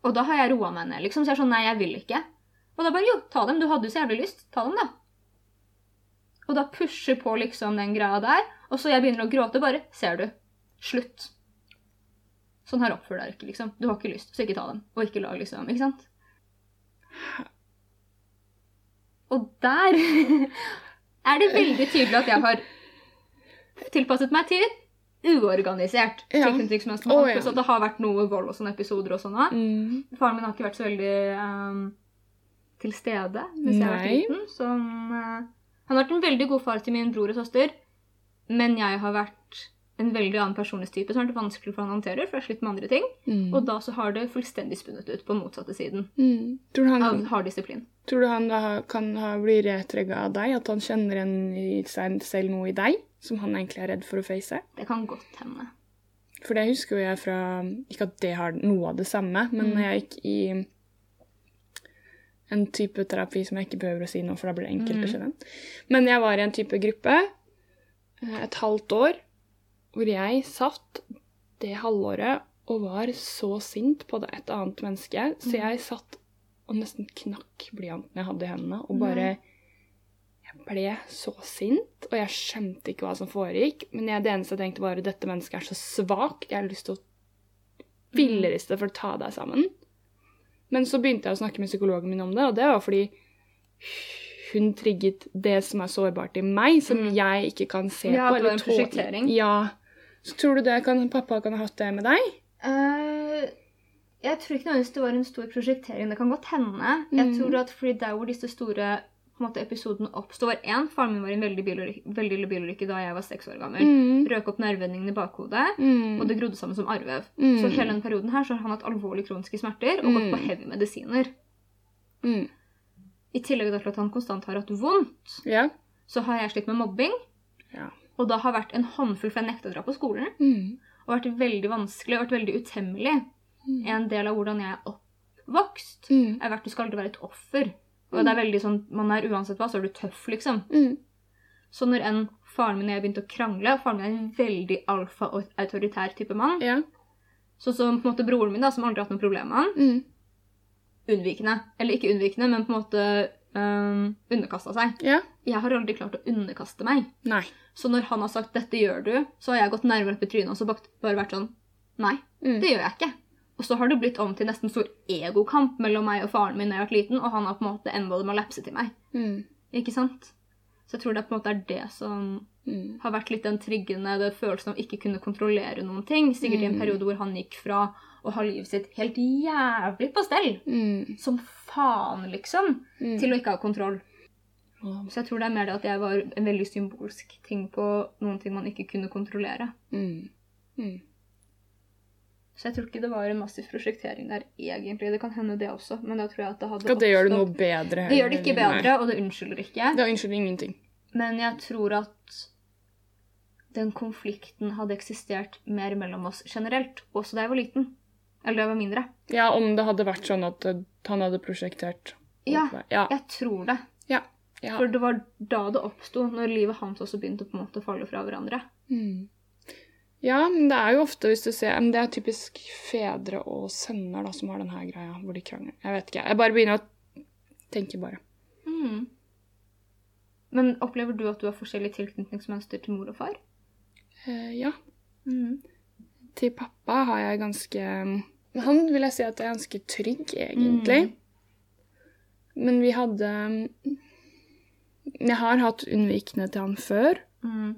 Og da har jeg roa meg ned, liksom. Så jeg er sånn 'nei, jeg vil ikke'. Og da bare 'jo, ta dem, du hadde jo så jævlig lyst. Ta dem, da'. Og da pusher på liksom den greia der, og så jeg begynner å gråte, bare 'ser du'. Slutt. Sånn her oppfør deg ikke, liksom. Du har ikke lyst, så ikke ta dem. Og ikke lag, liksom. Ikke sant? Og der er det veldig tydelig at jeg har tilpasset meg til uorganisert Ja. tilknytningsmønster. Å, Pluss ja. at det har vært noe vold og sånne episoder og sånn. Mm. Faren min har ikke vært så veldig um, til stede hvis jeg har vært liten. Som, uh, han har vært en veldig god far til min bror og søster, men jeg har vært en veldig annen personlighetstype som har vært vanskelig for han å håndtere, for jeg har slitt med andre ting. Mm. Og da så har det fullstendig spunnet ut på den motsatte siden Mm. Tror, du han, av hard disiplin. tror du han da kan ha bli retrigga av deg? At han kjenner en i seg selv noe i deg som han egentlig er redd for å face? Det kan godt hende. For det husker jo jeg fra Ikke at det har noe av det samme, men Mm. når jeg gikk i en type terapi som jeg ikke behøver å si nå, for da blir det enkelt Mm. å skjønne. Men jeg var i en type gruppe eh, et halvt år hvor jeg satt det halvåret og var så sint på det et annet menneske, så Mm. jeg satt og nesten knakk blyanten jeg hadde i hendene, og bare Jeg ble så sint, og jeg skjønte ikke hva som foregikk. Men jeg, det eneste jeg tenkte, var at dette mennesket er så svakt. Jeg har lyst til å villeriste for å ta deg sammen. Men så begynte jeg å snakke med psykologen min om det, og det var fordi hun trigget det som er sårbart i meg, som Mm. jeg ikke kan se Ja, på. en tåle. Ja. Så tror du det kan, pappa kan ha hatt det med deg? Uh, jeg tror ikke nødvendigvis det var en stor prosjektering. Det kan godt hende. Jeg Mm. tror at fordi der hvor disse store måte, episoden oppsto, var én Faren min var i en veldig, veldig ille bilulykke da jeg var seks år gammel. Mm. Røk opp nervevendingen i bakhodet, Mm. og det grodde sammen som arvev. Mm. Så hele den perioden her så har han hatt alvorlige kroniske smerter og gått på Mm. heavy medisiner. Mm. I tillegg til at han konstant har hatt vondt, Ja. så har jeg slitt med mobbing. Ja. Og da har vært en håndfull, for jeg nekta å dra på skolen. Mm. Og vært veldig vanskelig og vært veldig utemmelig. Mm. En del av hvordan jeg er oppvokst, Mm. er vært du skal aldri være et offer. Og det er veldig sånn, Man er uansett hva, så er du tøff, liksom. Mm. Så når en faren min og jeg begynte å krangle Faren min er en veldig alfa og autoritær type mann. Ja. Sånn som på en måte broren min, da, som aldri har hatt noe problem med han. Mm. Unnvikende. Eller ikke unnvikende, men på en måte um, underkasta seg. Ja. Jeg har aldri klart å underkaste meg. Nei. Så når han har sagt 'dette gjør du', så har jeg gått nærmere opp i trynet og så bare vært sånn Nei, Mm. det gjør jeg ikke. Og så har det blitt om til nesten stor egokamp mellom meg og faren min da jeg var liten, og han har på en måte enda det med å lapse til meg. Mm. Ikke sant? Så jeg tror det på en måte er det som Mm. har vært litt den triggende det følelsen av ikke kunne kontrollere noen ting. Sikkert i en Mm. periode hvor han gikk fra å ha livet sitt helt jævlig på stell, Mm. som faen, liksom, Mm. til å ikke ha kontroll. Så jeg tror det er mer det at jeg var en veldig symbolsk ting på noen ting man ikke kunne kontrollere. Mm. Mm. Så jeg tror ikke det var en massiv prosjektering der egentlig. Det kan hende det også, men da tror jeg at det hadde Skal det gjøre det noe bedre? Det gjør det ikke Nei. bedre, og det unnskylder ikke. Det unnskylder ingenting. Men jeg tror at den konflikten hadde eksistert mer mellom oss generelt, også da jeg var liten. Eller da jeg var mindre. Ja, om det hadde vært sånn at han hadde prosjektert. Ja, Ja. jeg tror det. ja. Ja. For det var da det oppsto, når livet hans også begynte på en måte å falle fra hverandre. Mm. Ja, men det er jo ofte, hvis du ser men Det er typisk fedre og sønner da, som har denne greia hvor de krangler. Jeg vet ikke. Jeg bare begynner å tenke, bare. Mm. Men opplever du at du har forskjellig tilknytningsmønster til mor og far? Eh, ja. Mm. Til pappa har jeg ganske Han vil jeg si at er ganske trygg, egentlig. Mm. Men vi hadde Jeg har hatt unnvikende til han før. Mm.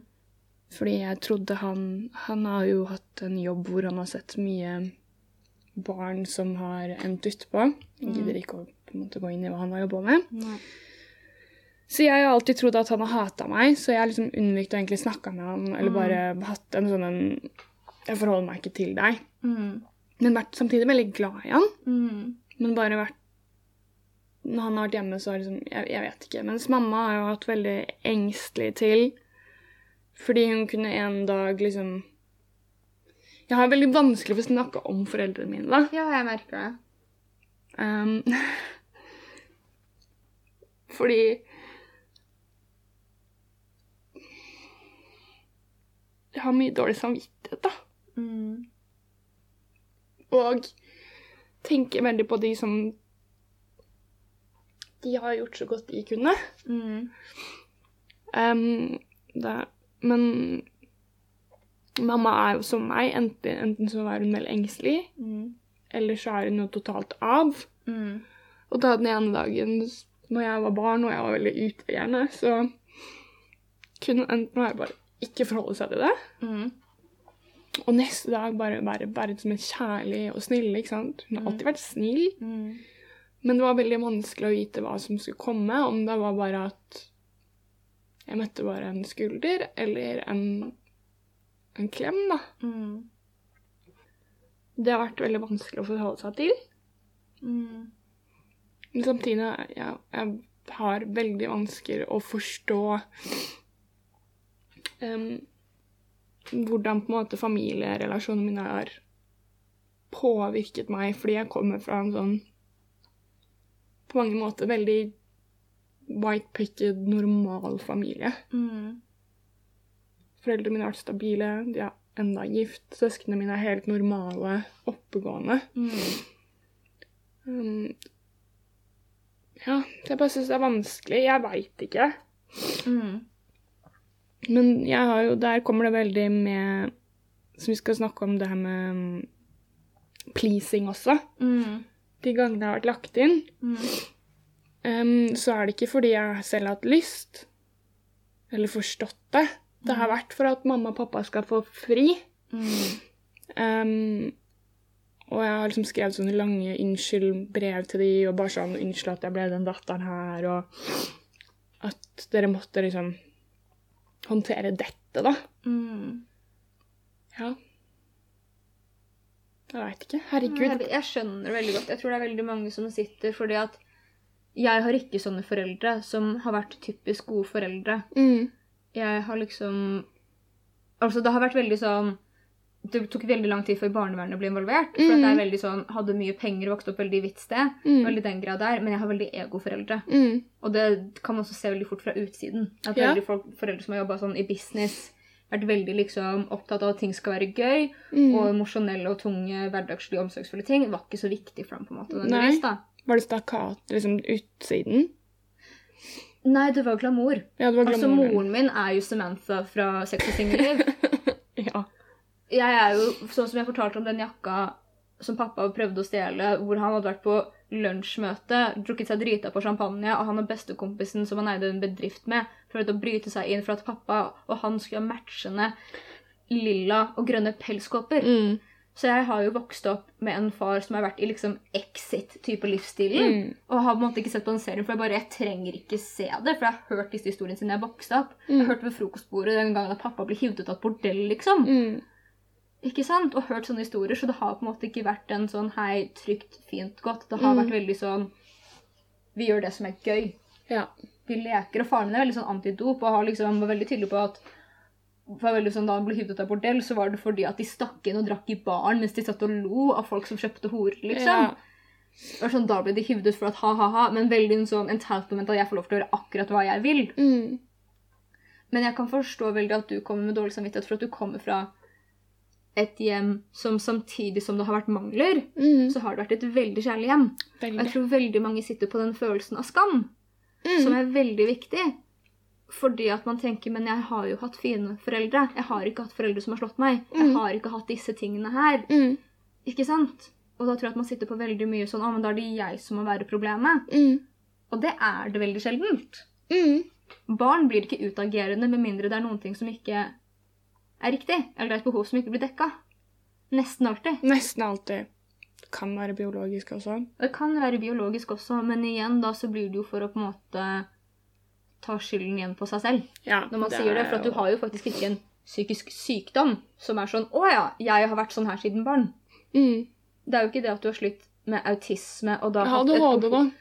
Fordi jeg trodde han Han har jo hatt en jobb hvor han har sett mye barn som har endt utpå. Jeg gidder ikke å på en måte gå inn i hva han har jobba med. Nei. Så jeg har alltid trodd at han har hata meg, så jeg har liksom unnvikt å egentlig snakke med han, eller Mm. bare hatt en sånn en Jeg forholder meg ikke til deg. Mm. Men vært samtidig veldig glad i han. Mm. Men bare vært Når han har vært hjemme, så har liksom jeg, jeg vet ikke. Mens mamma har jo hatt veldig engstelig til Fordi hun kunne en dag liksom Jeg har veldig vanskelig for å snakke om foreldrene mine, da. Ja, jeg merker det. Um, fordi Jeg har mye dårlig samvittighet, da. Mm. Og tenker veldig på de som De har gjort så godt de kunne. Mm. Um, det, men mamma er jo som meg. Enten, enten så er hun veldig engstelig, Mm. eller så er hun jo totalt av. Mm. Og da den ene dagen når jeg var barn og jeg var veldig utagerende, så kunne hun enten være bare ikke forholde seg til det, Mm. og neste dag bare være, være som en kjærlig og snill. ikke sant? Hun har alltid vært snill, Mm. Men det var veldig vanskelig å vite hva som skulle komme. Om det var bare at jeg møtte bare en skulder eller en, en klem, da. Mm. Det har vært veldig vanskelig å forholde seg til. Mm. Men samtidig ja, jeg har veldig vansker å forstå um, hvordan på en måte familierelasjonene mine har påvirket meg, fordi jeg kommer fra en sånn på mange måter veldig white-picket, normal familie. Mm. Foreldrene mine har vært stabile, de er enda gift. Søsknene mine er helt normale, oppegående. Mm. Um, ja, jeg bare syns det er vanskelig. Jeg veit ikke. Mm. Men jeg har jo, der kommer det veldig med Som vi skal snakke om det her med um, pleasing også. Mm. De gangene jeg har vært lagt inn, Mm. um, så er det ikke fordi jeg selv har hatt lyst, eller forstått det. Det har vært for at mamma og pappa skal få fri. Mm. Um, og jeg har liksom skrevet sånne lange unnskyld-brev til de, og bare sånn 'Unnskyld at jeg ble den datteren her', og at dere måtte liksom håndtere dette, da. Mm. Ja. Jeg veit ikke. Herregud. Jeg, skjønner det veldig godt. Jeg tror det er veldig mange som sitter fordi at jeg har ikke sånne foreldre som har vært typisk gode foreldre. Mm. Jeg har liksom Altså, det har vært veldig sånn Det tok veldig lang tid før barnevernet ble involvert. For at det er veldig sånn Hadde mye penger, vokste opp veldig i hvitt sted. Mm. Veldig den grad der. Men jeg har veldig egoforeldre. Mm. Og det kan man også se veldig fort fra utsiden. At Ja. veldig folk, foreldre som har jobba sånn i business, vært veldig liksom opptatt av at ting skal være gøy, Mm. og emosjonelle og tunge, hverdagslige, omsorgsfulle ting, var ikke så viktig for ham. på en måte. Nei. Vis. Var det stakkat liksom utsiden? Nei, det var glamour. Ja, det var Altså, moren min er jo Samantha fra Sex og singelliv. Ja. Jeg er jo, sånn som jeg fortalte om den jakka som pappa prøvde å stjele, hvor han hadde vært på lunsjmøte, drukket seg drita på champagne, og han og bestekompisen som han eide en bedrift med, prøvde å bryte seg inn for at pappa og han skulle ha matchende lilla og grønne pelskåper. Mm. Så jeg har jo vokst opp med en far som har vært i liksom exit-type livsstilen. Mm. Og har på en måte ikke sett på den serien, for jeg bare, jeg trenger ikke se det. For jeg har hørt disse historiene siden jeg vokste opp. Jeg har hørt ved frokostbordet den gangen at pappa ble hivd ut av et bordell, liksom. Mm. Ikke sant? Og hørt sånne historier, så det har på en måte ikke vært en sånn hei, trygt, fint, godt. Det har Mm. vært veldig sånn Vi gjør det som er gøy. Ja. Vi leker. Og faren min er veldig sånn antidop og har liksom, var veldig tydelig på at var veldig sånn, Da han ble hivd ut av bordell, så var det fordi at de stakk inn og drakk i baren mens de satt og lo av folk som kjøpte horer, liksom. Ja. Og sånn, Da ble de hivd ut for at ha-ha-ha, men veldig en sånn entitlement at jeg får lov til å gjøre akkurat hva jeg vil. Mm. Men jeg kan forstå veldig at du kommer med dårlig samvittighet for at du kommer fra et hjem som samtidig som det har vært mangler, Mm. så har det vært et veldig kjærlig hjem. Og jeg tror veldig mange sitter på den følelsen av skam, Mm. som er veldig viktig. Fordi at man tenker men jeg har jo hatt fine foreldre. Jeg har ikke hatt foreldre som har slått meg. Jeg Mm. har ikke hatt disse tingene her. Mm. Ikke sant? Og da tror jeg at man sitter på veldig mye sånn Å, men da er det jeg som må være problemet. Mm. Og det er det veldig sjeldent. Mm. Barn blir ikke utagerende med mindre det er noen ting som ikke er riktig, eller det er et behov som ikke blir dekka. Nesten alltid. Nesten alltid. kan være biologisk også. Det kan være biologisk også, men igjen da så blir det jo for å på en måte ta skylden igjen på seg selv. Ja, Når man sier det, for at du har jo faktisk ikke en psykisk sykdom som er sånn 'Å ja, jeg har vært sånn her siden barn'. mm. Det er jo ikke det at du har slitt med autisme og da Jeg hadde det da.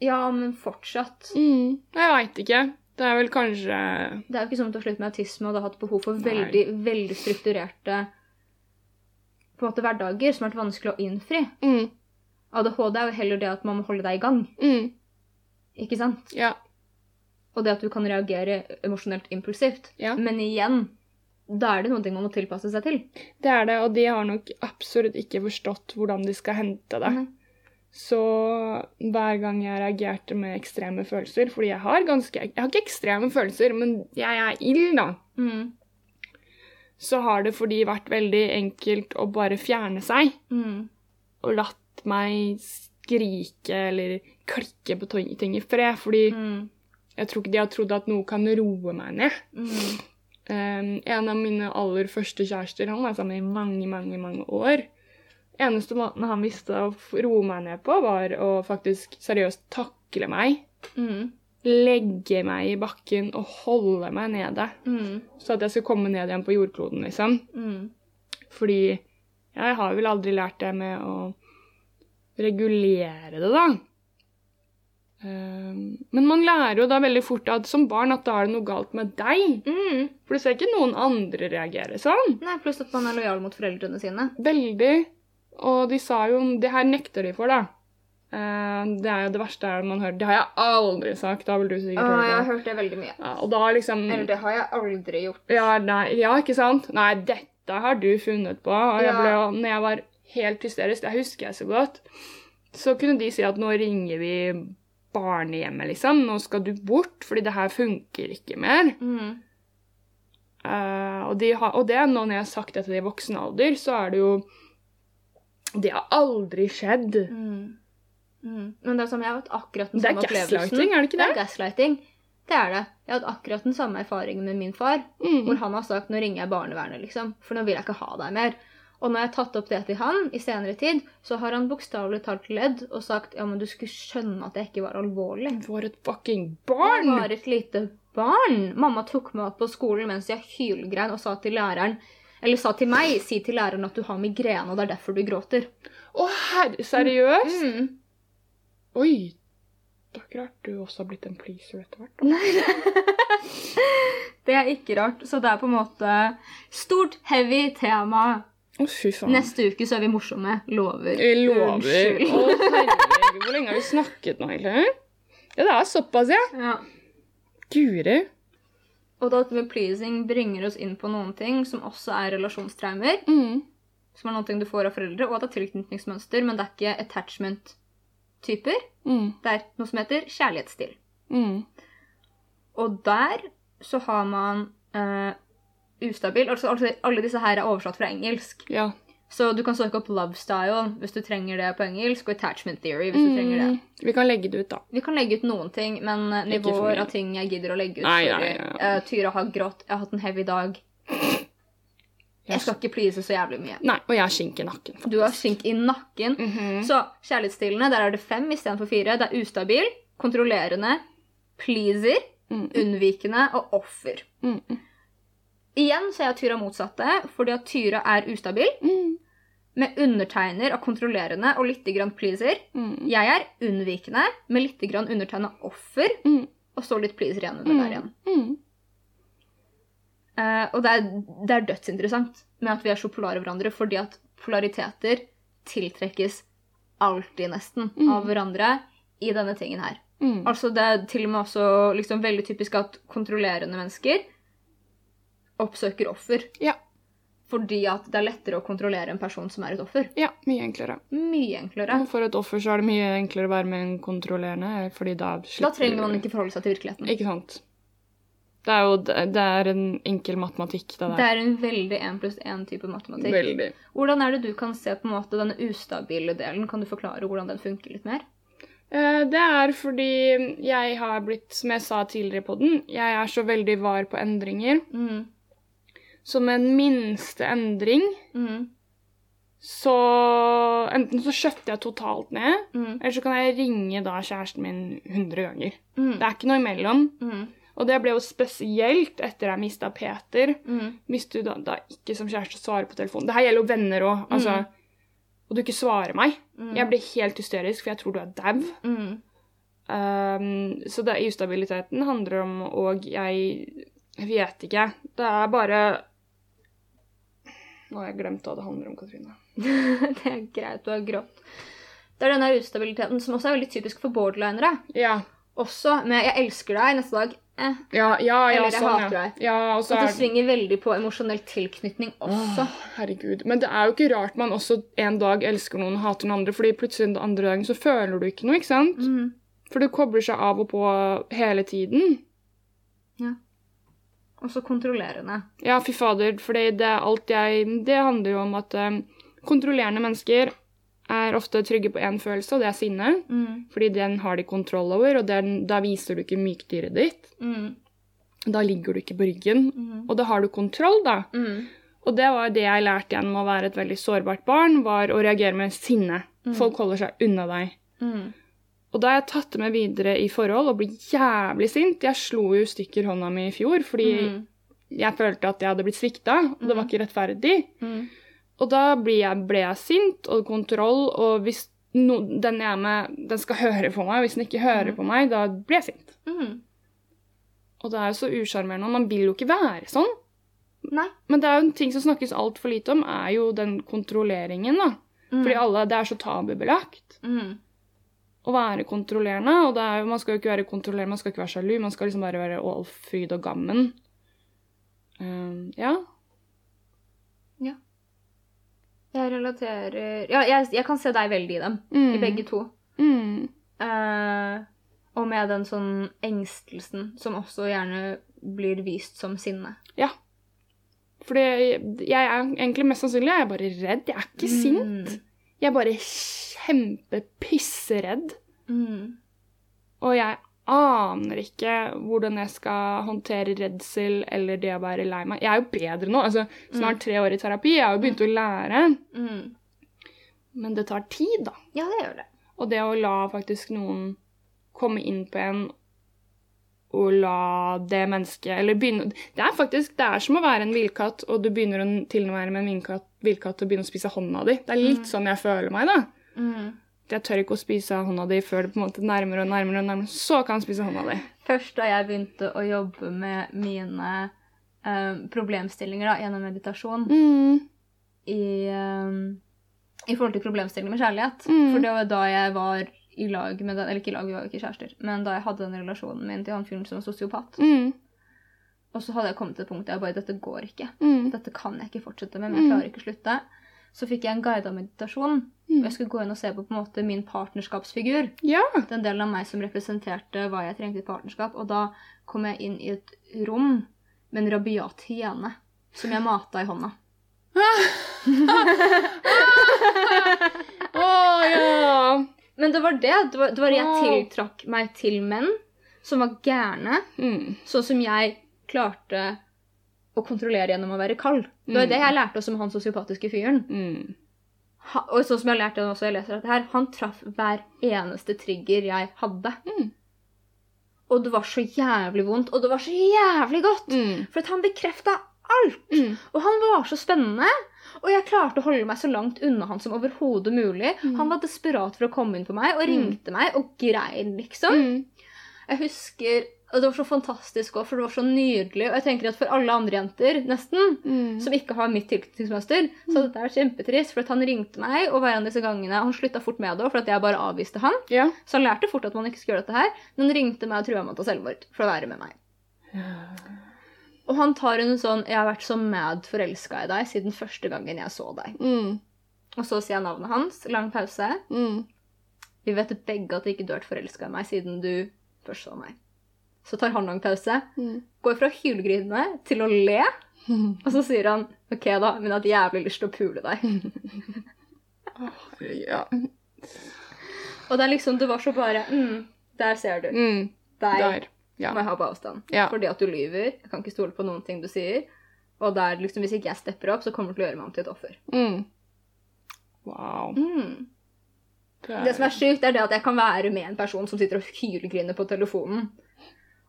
Ja, men fortsatt. Mm. Jeg veit ikke. Det er vel kanskje Det er jo ikke sånn at du har slitt med autisme og du har hatt behov for veldig, veldig strukturerte på en måte hverdager som har vært vanskelig å innfri. mm. ADHD er jo heller det at man må holde deg i gang, Mm. ikke sant? Ja. Og det at du kan reagere emosjonelt impulsivt. Ja. Men igjen, da er det noe man må tilpasse seg til. Det er det, og de har nok absolutt ikke forstått hvordan de skal hente det. Mhm. Så hver gang jeg reagerte med ekstreme følelser Fordi jeg har ganske Jeg har ikke ekstreme følelser, men jeg er ild, da. Mm. Så har det for de vært veldig enkelt å bare fjerne seg. Mm. Og latt meg skrike eller klikke på ting- i fred. Fordi Mm. jeg tror ikke de har trodd at noe kan roe meg ned. Um, en av mine aller første kjærester, han var sammen i mange, mange, mange år. Eneste måten han visste å roe meg ned på, var å faktisk seriøst takle meg. Mm. Legge meg i bakken og holde meg nede. Mm. Så at jeg skulle komme ned igjen på jordkloden, liksom. Mm. Fordi jeg har vel aldri lært det med å regulere det, da. Um, men man lærer jo da veldig fort at som barn at da er det noe galt med deg. Mm. For du ser ikke noen andre reagere sånn. Nei, pluss at man er lojal mot foreldrene sine. Veldig. Og de sa jo Det her nekter de for, da. Eh, det er jo det verste er man hører. Det har jeg aldri sagt. Da vil du sikkert høre det. jeg har hørt det veldig mye. Ja, og da liksom Eller det har jeg aldri gjort. ja, nei, ja, ikke sant? Nei, dette har du funnet på. Og jeg ble, ja. når jeg var helt hysterisk, det husker jeg så godt, så kunne de si at nå ringer vi barnehjemmet, liksom. Nå skal du bort, fordi det her funker ikke mer. Mm. Uh, og, de har, og det nå når jeg har sagt det til de i voksen alder, så er det jo Det har aldri skjedd. Mm. Mm. Men det er som jeg har hatt akkurat den samme opplevelsen. Det er gaslighting, er det ikke Det det? er gaslighting. Det er det. Jeg har hatt akkurat den samme erfaringen med min far, Mm. hvor han har sagt 'nå ringer jeg barnevernet', liksom, for nå vil jeg ikke ha deg mer. Og når jeg har tatt opp det til han i senere tid, så har han bokstavelig talt ledd og sagt 'ja, men du skulle skjønne at det ikke var alvorlig'. For et fucking Jeg barn! var et lite barn. Mamma tok meg opp på skolen mens jeg hylgrein og sa til læreren eller sa til meg si til læreren at du har migrene, og det er derfor du gråter. Å, herre, seriøst? Mm. Oi. Det er ikke rart du også har blitt en pleaser etter hvert. Nei, Det er ikke rart. Så det er på en måte stort, heavy tema. Å, fy faen. Neste uke så er vi morsomme. Lover. Jeg lover. Å, herregud, hvor lenge har vi snakket nå, egentlig? Ja, det er såpass, ja. Ja. Guri. Og dette med pleasing bringer oss inn på noen ting som også er relasjonstraumer. Mm. Som er noe du får av foreldre, og at det er tilknytningsmønster, men det er ikke attachment-typer. Mm. Det er noe som heter kjærlighetsstil. Mm. Og der så har man eh, ustabil altså, altså Alle disse her er oversatt fra engelsk. Ja. Så du kan søke opp love style hvis du trenger det på engelsk, og attachment theory hvis du trenger det. Mm. Vi kan legge det ut, da. Vi kan legge ut noen ting, men eh, nivåer av ting jeg gidder å legge ut Nei, sorry. nei, nei. uh, Tyra har grått, jeg har hatt en heavy dag. Jeg skal ikke please så jævlig mye. Nei, og jeg har skink i nakken. faktisk. Du har skink i nakken. Mhm. Så kjærlighetsstilene, der er det fem istedenfor fire. Det er ustabil, kontrollerende, pleaser, Mm. unnvikende og offer. Mm. Igjen så er Tyra motsatte, fordi at Tyra er ustabil, Mm. med undertegner av kontrollerende og litt grann pleaser. Mm. Jeg er unnvikende, med litt grann undertegna offer, Mm. og så litt pleaser igjen under der igjen. Mm. Eh, og det er, det er dødsinteressant med at vi er så polare hverandre, fordi at polariteter tiltrekkes alltid nesten Mm. av hverandre i denne tingen her. Mm. Altså Det er til og med også liksom veldig typisk at kontrollerende mennesker oppsøker offer. Ja. Fordi at det er lettere å kontrollere en person som er et offer. ja, mye enklere. Mye enklere. Og for et offer så er det mye enklere å være med en kontrollerende, fordi da Da slipper trenger man ikke forholde seg til virkeligheten. Ikke sant. Det er jo det er en enkel matematikk, det der. Det er en veldig én pluss én type matematikk. Veldig. Hvordan er det du kan se på en måte denne ustabile delen? Kan du forklare hvordan den funker litt mer? Eh, Det er fordi jeg har blitt, som jeg sa tidligere på den, jeg er så veldig var på endringer. Mm. Så med en minste endring Mm. så enten så skjøtter jeg totalt ned, Mm. eller så kan jeg ringe da kjæresten min 100 ganger. Mm. Det er ikke noe imellom. Mm. Og det ble jo spesielt etter jeg mista Peter. Mm. Hvis du da, da ikke som kjæreste svarer på telefonen. Det her gjelder jo venner òg. Altså, Mm. Og du ikke svarer meg. Mm. Jeg blir helt hysterisk, for jeg tror du er dau. Mm. Um, så det, ustabiliteten handler om Og Jeg vet ikke. Det er bare Nå har jeg glemt hva det handler om, Katrine. det er greit, du har grått. Det er denne ustabiliteten som også er veldig typisk for borderlinere. Ja. Også med 'jeg elsker deg' neste dag. Eh. Ja, ja, ja, Eller jeg sånn, hater deg. ja og så det svinger veldig på emosjonell tilknytning også. Åh, herregud. Men det er jo ikke rart man også en dag elsker noen og hater den andre, fordi plutselig den andre dagen så føler du ikke noe, ikke sant? Mm. For det kobler seg av og på hele tiden. Og så kontrollerende. Ja, fy fader, For det er alt jeg Det handler jo om at um, kontrollerende mennesker er ofte trygge på én følelse, og det er sinne. Mm. Fordi den har de kontroll over, og den, da viser du ikke mykdyret ditt. Mm. Da ligger du ikke på ryggen, Mm. og da har du kontroll, da. Mm. Og det var det jeg lærte gjennom å være et veldig sårbart barn, var å reagere med sinne. Mm. Folk holder seg unna deg. Mm. Og da har jeg tatt det med videre i forhold og blir jævlig sint. Jeg slo jo i stykker hånda mi i fjor fordi Mm. jeg følte at jeg hadde blitt svikta, og det var ikke rettferdig. Mm. Og da jeg, ble jeg sint og kontroll, og hvis no, den jeg er med, den skal høre på meg, og hvis den ikke hører på meg, da blir jeg sint. Mm. Og det er jo så usjarmerende, man vil jo ikke være sånn. Nei. Men det er jo en ting som snakkes altfor lite om, er jo den kontrolleringen, da. Mm. Fordi alle, det er så tabubelagt Mm. Å være kontrollerende, og det er, man skal jo ikke være kontrollerende, man skal ikke være sjalu, man skal liksom bare være all fryd og gammen. Um, ja. Jeg relaterer Ja, jeg, jeg kan se deg veldig i dem. Mm. I begge to. Mm. Uh, og med den sånn engstelsen som også gjerne blir vist som sinne. Ja. Fordi jeg er egentlig mest sannsynlig jeg er bare redd. Jeg er ikke sint. Jeg er bare kjempepisseredd. Mm. Og jeg aner ikke hvordan jeg skal håndtere redsel eller det å være lei meg. Jeg er jo bedre nå. altså Snart tre år i terapi. Jeg har jo begynt å lære. Mm. Men det tar tid, da. Ja, det gjør det. Og det å la faktisk noen komme inn på en og la det mennesket Eller begynne Det er faktisk det er som å være en villkatt, og du begynner å tilnærme en villkatt, villkatt og begynne å spise hånda di. Det er litt sånn jeg føler meg, da. Mm. Jeg tør ikke å spise hånda di før det på en måte nærmere og nærmere, og nærmere. Så kan jeg spise hånda di. Først da jeg begynte å jobbe med mine eh, problemstillinger da, gjennom meditasjon Mm. i, eh, i forhold til problemstillinger med kjærlighet. Mm. For det var da jeg var i lag med den Eller ikke i lag, vi var jo ikke kjærester. Men da jeg hadde den relasjonen min til han fyren som var sosiopat. Mm. Og så hadde jeg kommet til et punkt der jeg bare Dette går ikke. Mm. Dette kan jeg ikke fortsette med, men jeg Mm. klarer ikke å slutte. Så fikk jeg en guida meditasjon. Mm. Og jeg skulle gå inn og se på på en måte min partnerskapsfigur. Ja. Den delen av meg som representerte hva jeg trengte i partnerskap. Og da kom jeg inn i et rom med en rabiat hyene som jeg mata i hånda. Å ja. Men det var det. Det var, det var jeg tiltrakk meg til menn som var gærne, Mm. sånn som jeg klarte å kontrollere gjennom å være kald. Det var Mm. det jeg lærte også med han sosiopatiske fyren. Mm. Ha, og sånn som jeg har lært det også, jeg leser dette her, han traff hver eneste trigger jeg hadde. Mm. Og det var så jævlig vondt, og det var så jævlig godt! Mm. For han bekrefta alt! Mm. Og han var så spennende! Og jeg klarte å holde meg så langt unna han som overhodet mulig. Mm. Han var desperat for å komme inn på meg, og Mm. ringte meg og grein, liksom. Mm. Jeg husker Og det var så fantastisk òg, for det var så nydelig. Og jeg tenker at for alle andre jenter, nesten, Mm. som ikke har mitt tilknytningsmønster, så hadde dette er kjempetrist. For han ringte meg, og hver av disse gangene Han slutta fort med det òg, for jeg bare avviste han. Ja. Så han lærte fort at man ikke skulle gjøre dette her, men han ringte meg og trua med å ta selvmord for å være med meg. Og han tar en sånn 'Jeg har vært så mad forelska i deg siden første gangen jeg så deg'. Mm. Og så sier jeg navnet hans. Lang pause. Mm. Vi vet begge at du ikke har vært forelska i meg siden du først så meg. Så tar han lang pause. Mm. Går fra hylgrine til å le. Og så sier han 'OK, da, men jeg har jævlig lyst til å pule deg'. Ja. Og det er liksom, det var så bare mm, Der ser du. Mm. Deg Der. Ja. må jeg ha på avstand. Ja. Fordi at du lyver. Jeg kan ikke stole på noen ting du sier. Og der, liksom, hvis ikke jeg stepper opp, så kommer du til å gjøre meg om til et offer. Mm. Wow. Mm. Det er, Det som er sykt, er det at jeg kan være med en person som sitter og hylgriner på telefonen.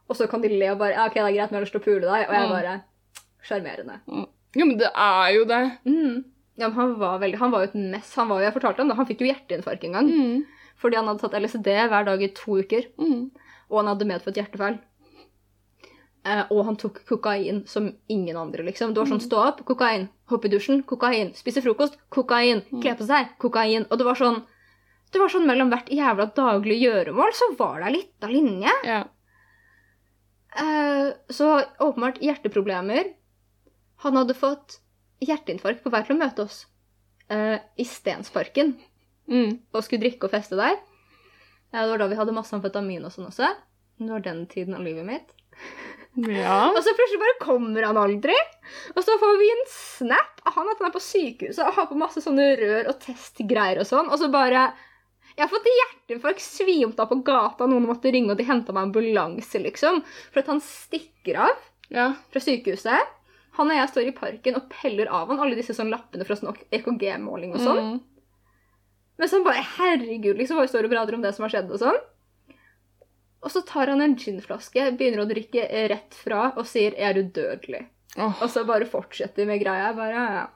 Og så kan de le og bare ja, 'OK, det er greit, men jeg har lyst til å pule deg.' Og jeg Mm. bare Sjarmerende. Jo, men det er jo det. Mm. Ja, men han var veldig Han var jo et mess. Han var jo, jeg fortalte ham det, han fikk jo hjerteinfarkt en gang. Mm. Fordi han hadde tatt LSD hver dag i to uker. Mm. Og han hadde medfødt hjertefeil. Uh, og han tok kokain som ingen andre, liksom. Det var sånn stå opp, kokain. Hoppe i dusjen, kokain. Spise frokost, kokain. Kle på seg, kokain. Og det var sånn det var sånn mellom hvert jævla daglig gjøremål, så var det ei lita linje. Ja. Uh, så åpenbart hjerteproblemer. Han hadde fått hjerteinfarkt på vei til å møte oss uh, i Stensparken Mm. og skulle drikke og feste der. Eh, det var da vi hadde masse amfetamin og sånn også. Det var den tiden av livet mitt. ja. Og så plutselig bare kommer han aldri. Og så får vi en snap av han at han er på sykehuset og har på masse sånne rør og testgreier og sånn. Og så bare Jeg har fått hjerteinfarkt, svimt av på gata, noen måtte ringe, og de henta meg ambulanse, liksom. For at han stikker av ja. fra sykehuset. Han og jeg står i parken og peller av han alle disse sånn lappene fra sånn EKG-måling og sånn. Mm. Men så bare Herregud, liksom, bare står og prater om det som har skjedd og sånn. Og så tar han en ginflaske, begynner å drikke rett fra og sier 'er udødelig'. Oh. Og så bare fortsetter med greia. Bare ja.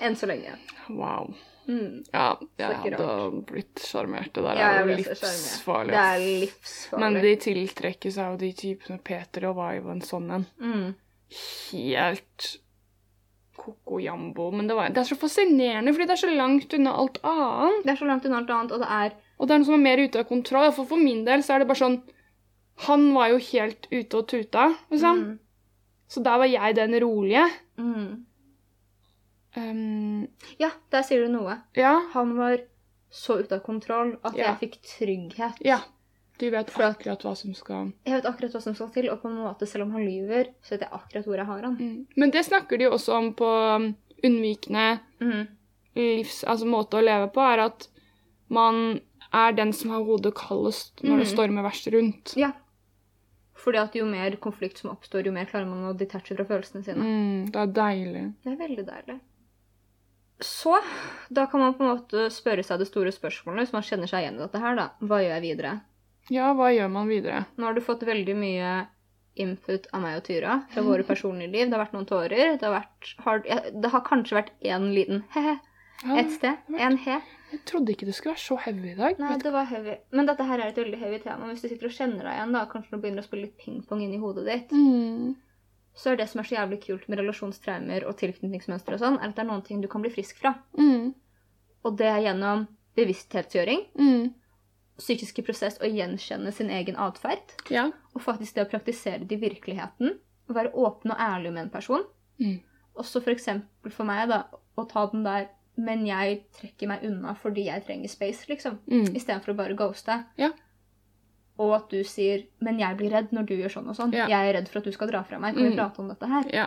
Enn så lenge. wow. Mm. Ja, jeg hadde blitt sjarmert. Det der Ja, er jo livsfarlig. Det er livsfarlig. Men de tiltrekker seg jo de typene Peter og Vive og en sånn en. mm. Helt koko jambo. Men det, var, det er så fascinerende, fordi det er så langt unna alt annet. Det er så langt unna alt annet, og det er Og det er noe som er mer ute av kontroll. For, for min del så er det bare sånn Han var jo helt ute og tuta, liksom. mm. Så der var jeg den rolige. Mm. Um, Ja, der sier du noe. ja. Han var så ute av kontroll at Ja. jeg fikk trygghet. Ja. Du vet akkurat hva som skal Jeg vet akkurat hva som skal til, og på en måte, selv om han lyver, så vet jeg akkurat hvor jeg har han. mm. Men det snakker de jo også om på um, unnvikende Mm. livs... Altså måte å leve på, er at man er den som har hodet kaldest når det Mhm. stormer verst rundt. Ja. Fordi at jo mer konflikt som oppstår, jo mer klarer man å detache fra følelsene sine. Mm, det er deilig. Det er veldig deilig. Så da kan man på en måte spørre seg det store spørsmålet, hvis man kjenner seg igjen i dette her, da. Hva gjør jeg videre? Ja, hva gjør man videre? Nå har du fått veldig mye input av meg og Tyra fra våre personlige liv. Det har vært noen tårer. Det har, vært, har, det har kanskje vært én liten he-he et sted. En he. jeg trodde ikke det skulle være så heavy i dag. Nei, det var heavy. Men dette her er et veldig heavy tema. Hvis du sitter og kjenner deg igjen, da, kanskje du begynner å spille litt pingpong inni hodet ditt, Mm. så er det som er så jævlig kult med relasjonstraumer og tilknytningsmønstre og sånn, er at det er noen ting du kan bli frisk fra. Mm. Og det er gjennom bevissthetsgjøring, Mm. Psykiske prosess og gjenkjenne sin egen atferd. Ja. Og faktisk det å praktisere det i virkeligheten. Å være åpen og ærlig med en person. Mm. Også for eksempel for meg, da, å ta den der Men jeg trekker meg unna fordi jeg trenger space, liksom. Mm. Istedenfor å bare ghoste. Ja. Og at du sier 'men jeg blir redd når du gjør sånn og sånn'. Ja. 'Jeg er redd for at du skal dra fra meg'. Kan vi Mm. prate om dette her? Ja.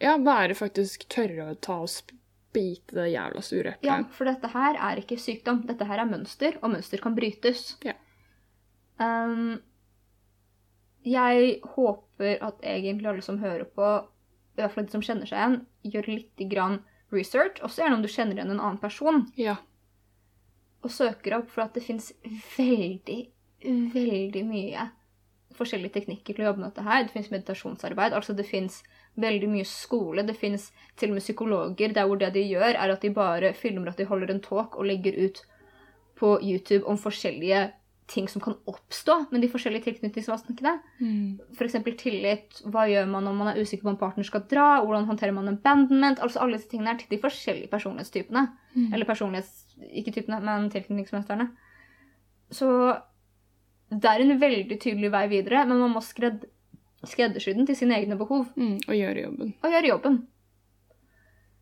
ja, bare faktisk tørre å ta og spite det jævla sure Ja, for dette her er ikke sykdom. Dette her er mønster, og mønster kan brytes. Ja. Um, jeg håper at egentlig alle som hører på, i hvert fall de som kjenner seg igjen, gjør litt grann research. Også gjerne om du kjenner igjen en annen person, Ja. og søker opp, for at det fins veldig, veldig mye forskjellige teknikker til å jobbe med dette her. Det fins meditasjonsarbeid, altså det fins veldig mye skole. Det fins til og med psykologer der hvor det de gjør, er at de bare filmer at de holder en talk og legger ut på YouTube om forskjellige ting som kan oppstå med de forskjellige tilknytningsvaskene. Mm. F.eks. tillit. Hva gjør man om man er usikker på om partner skal dra? Hvordan håndterer man abandonment? Altså alle disse tingene er til de forskjellige personlighetstypene. Mm. Eller personlighets... Ikke typene, men tilknytningsmønstrene. Så det er en veldig tydelig vei videre, men man må skredd, skreddersy den til sine egne behov Mm. Og gjøre jobben. og gjøre jobben.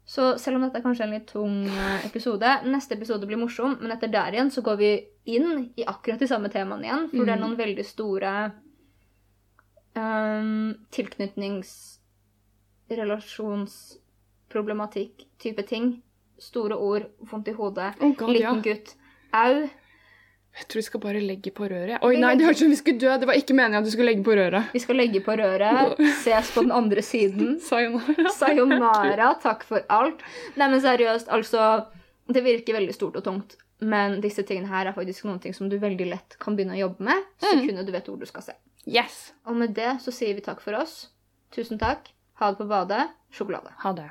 Så selv om dette er kanskje en litt tung eh, episode, neste episode blir morsom, men etter der igjen så går vi inn i akkurat de samme temaene igjen, for det er Mm. noen veldig store um, tilknytnings... relasjonsproblematikk-type ting. Store ord, vondt i hodet, oh god, ja. liten gutt. Au. Jeg tror vi skal bare legge på røret. Oi, nei, det hørtes ut som vi skulle dø. Det var ikke meningen at du skulle legge på røret. Vi skal legge på røret, ses på den andre siden. Sayonara. Sayonara, takk for alt. Nei, men seriøst, altså Det virker veldig stort og tungt, men disse tingene her er faktisk noen ting som du veldig lett kan begynne å jobbe med sekundet du vet hvor du skal se. Yes. Og med det så sier vi takk for oss. Tusen takk. Ha det på badet. Sjokolade. Ha det.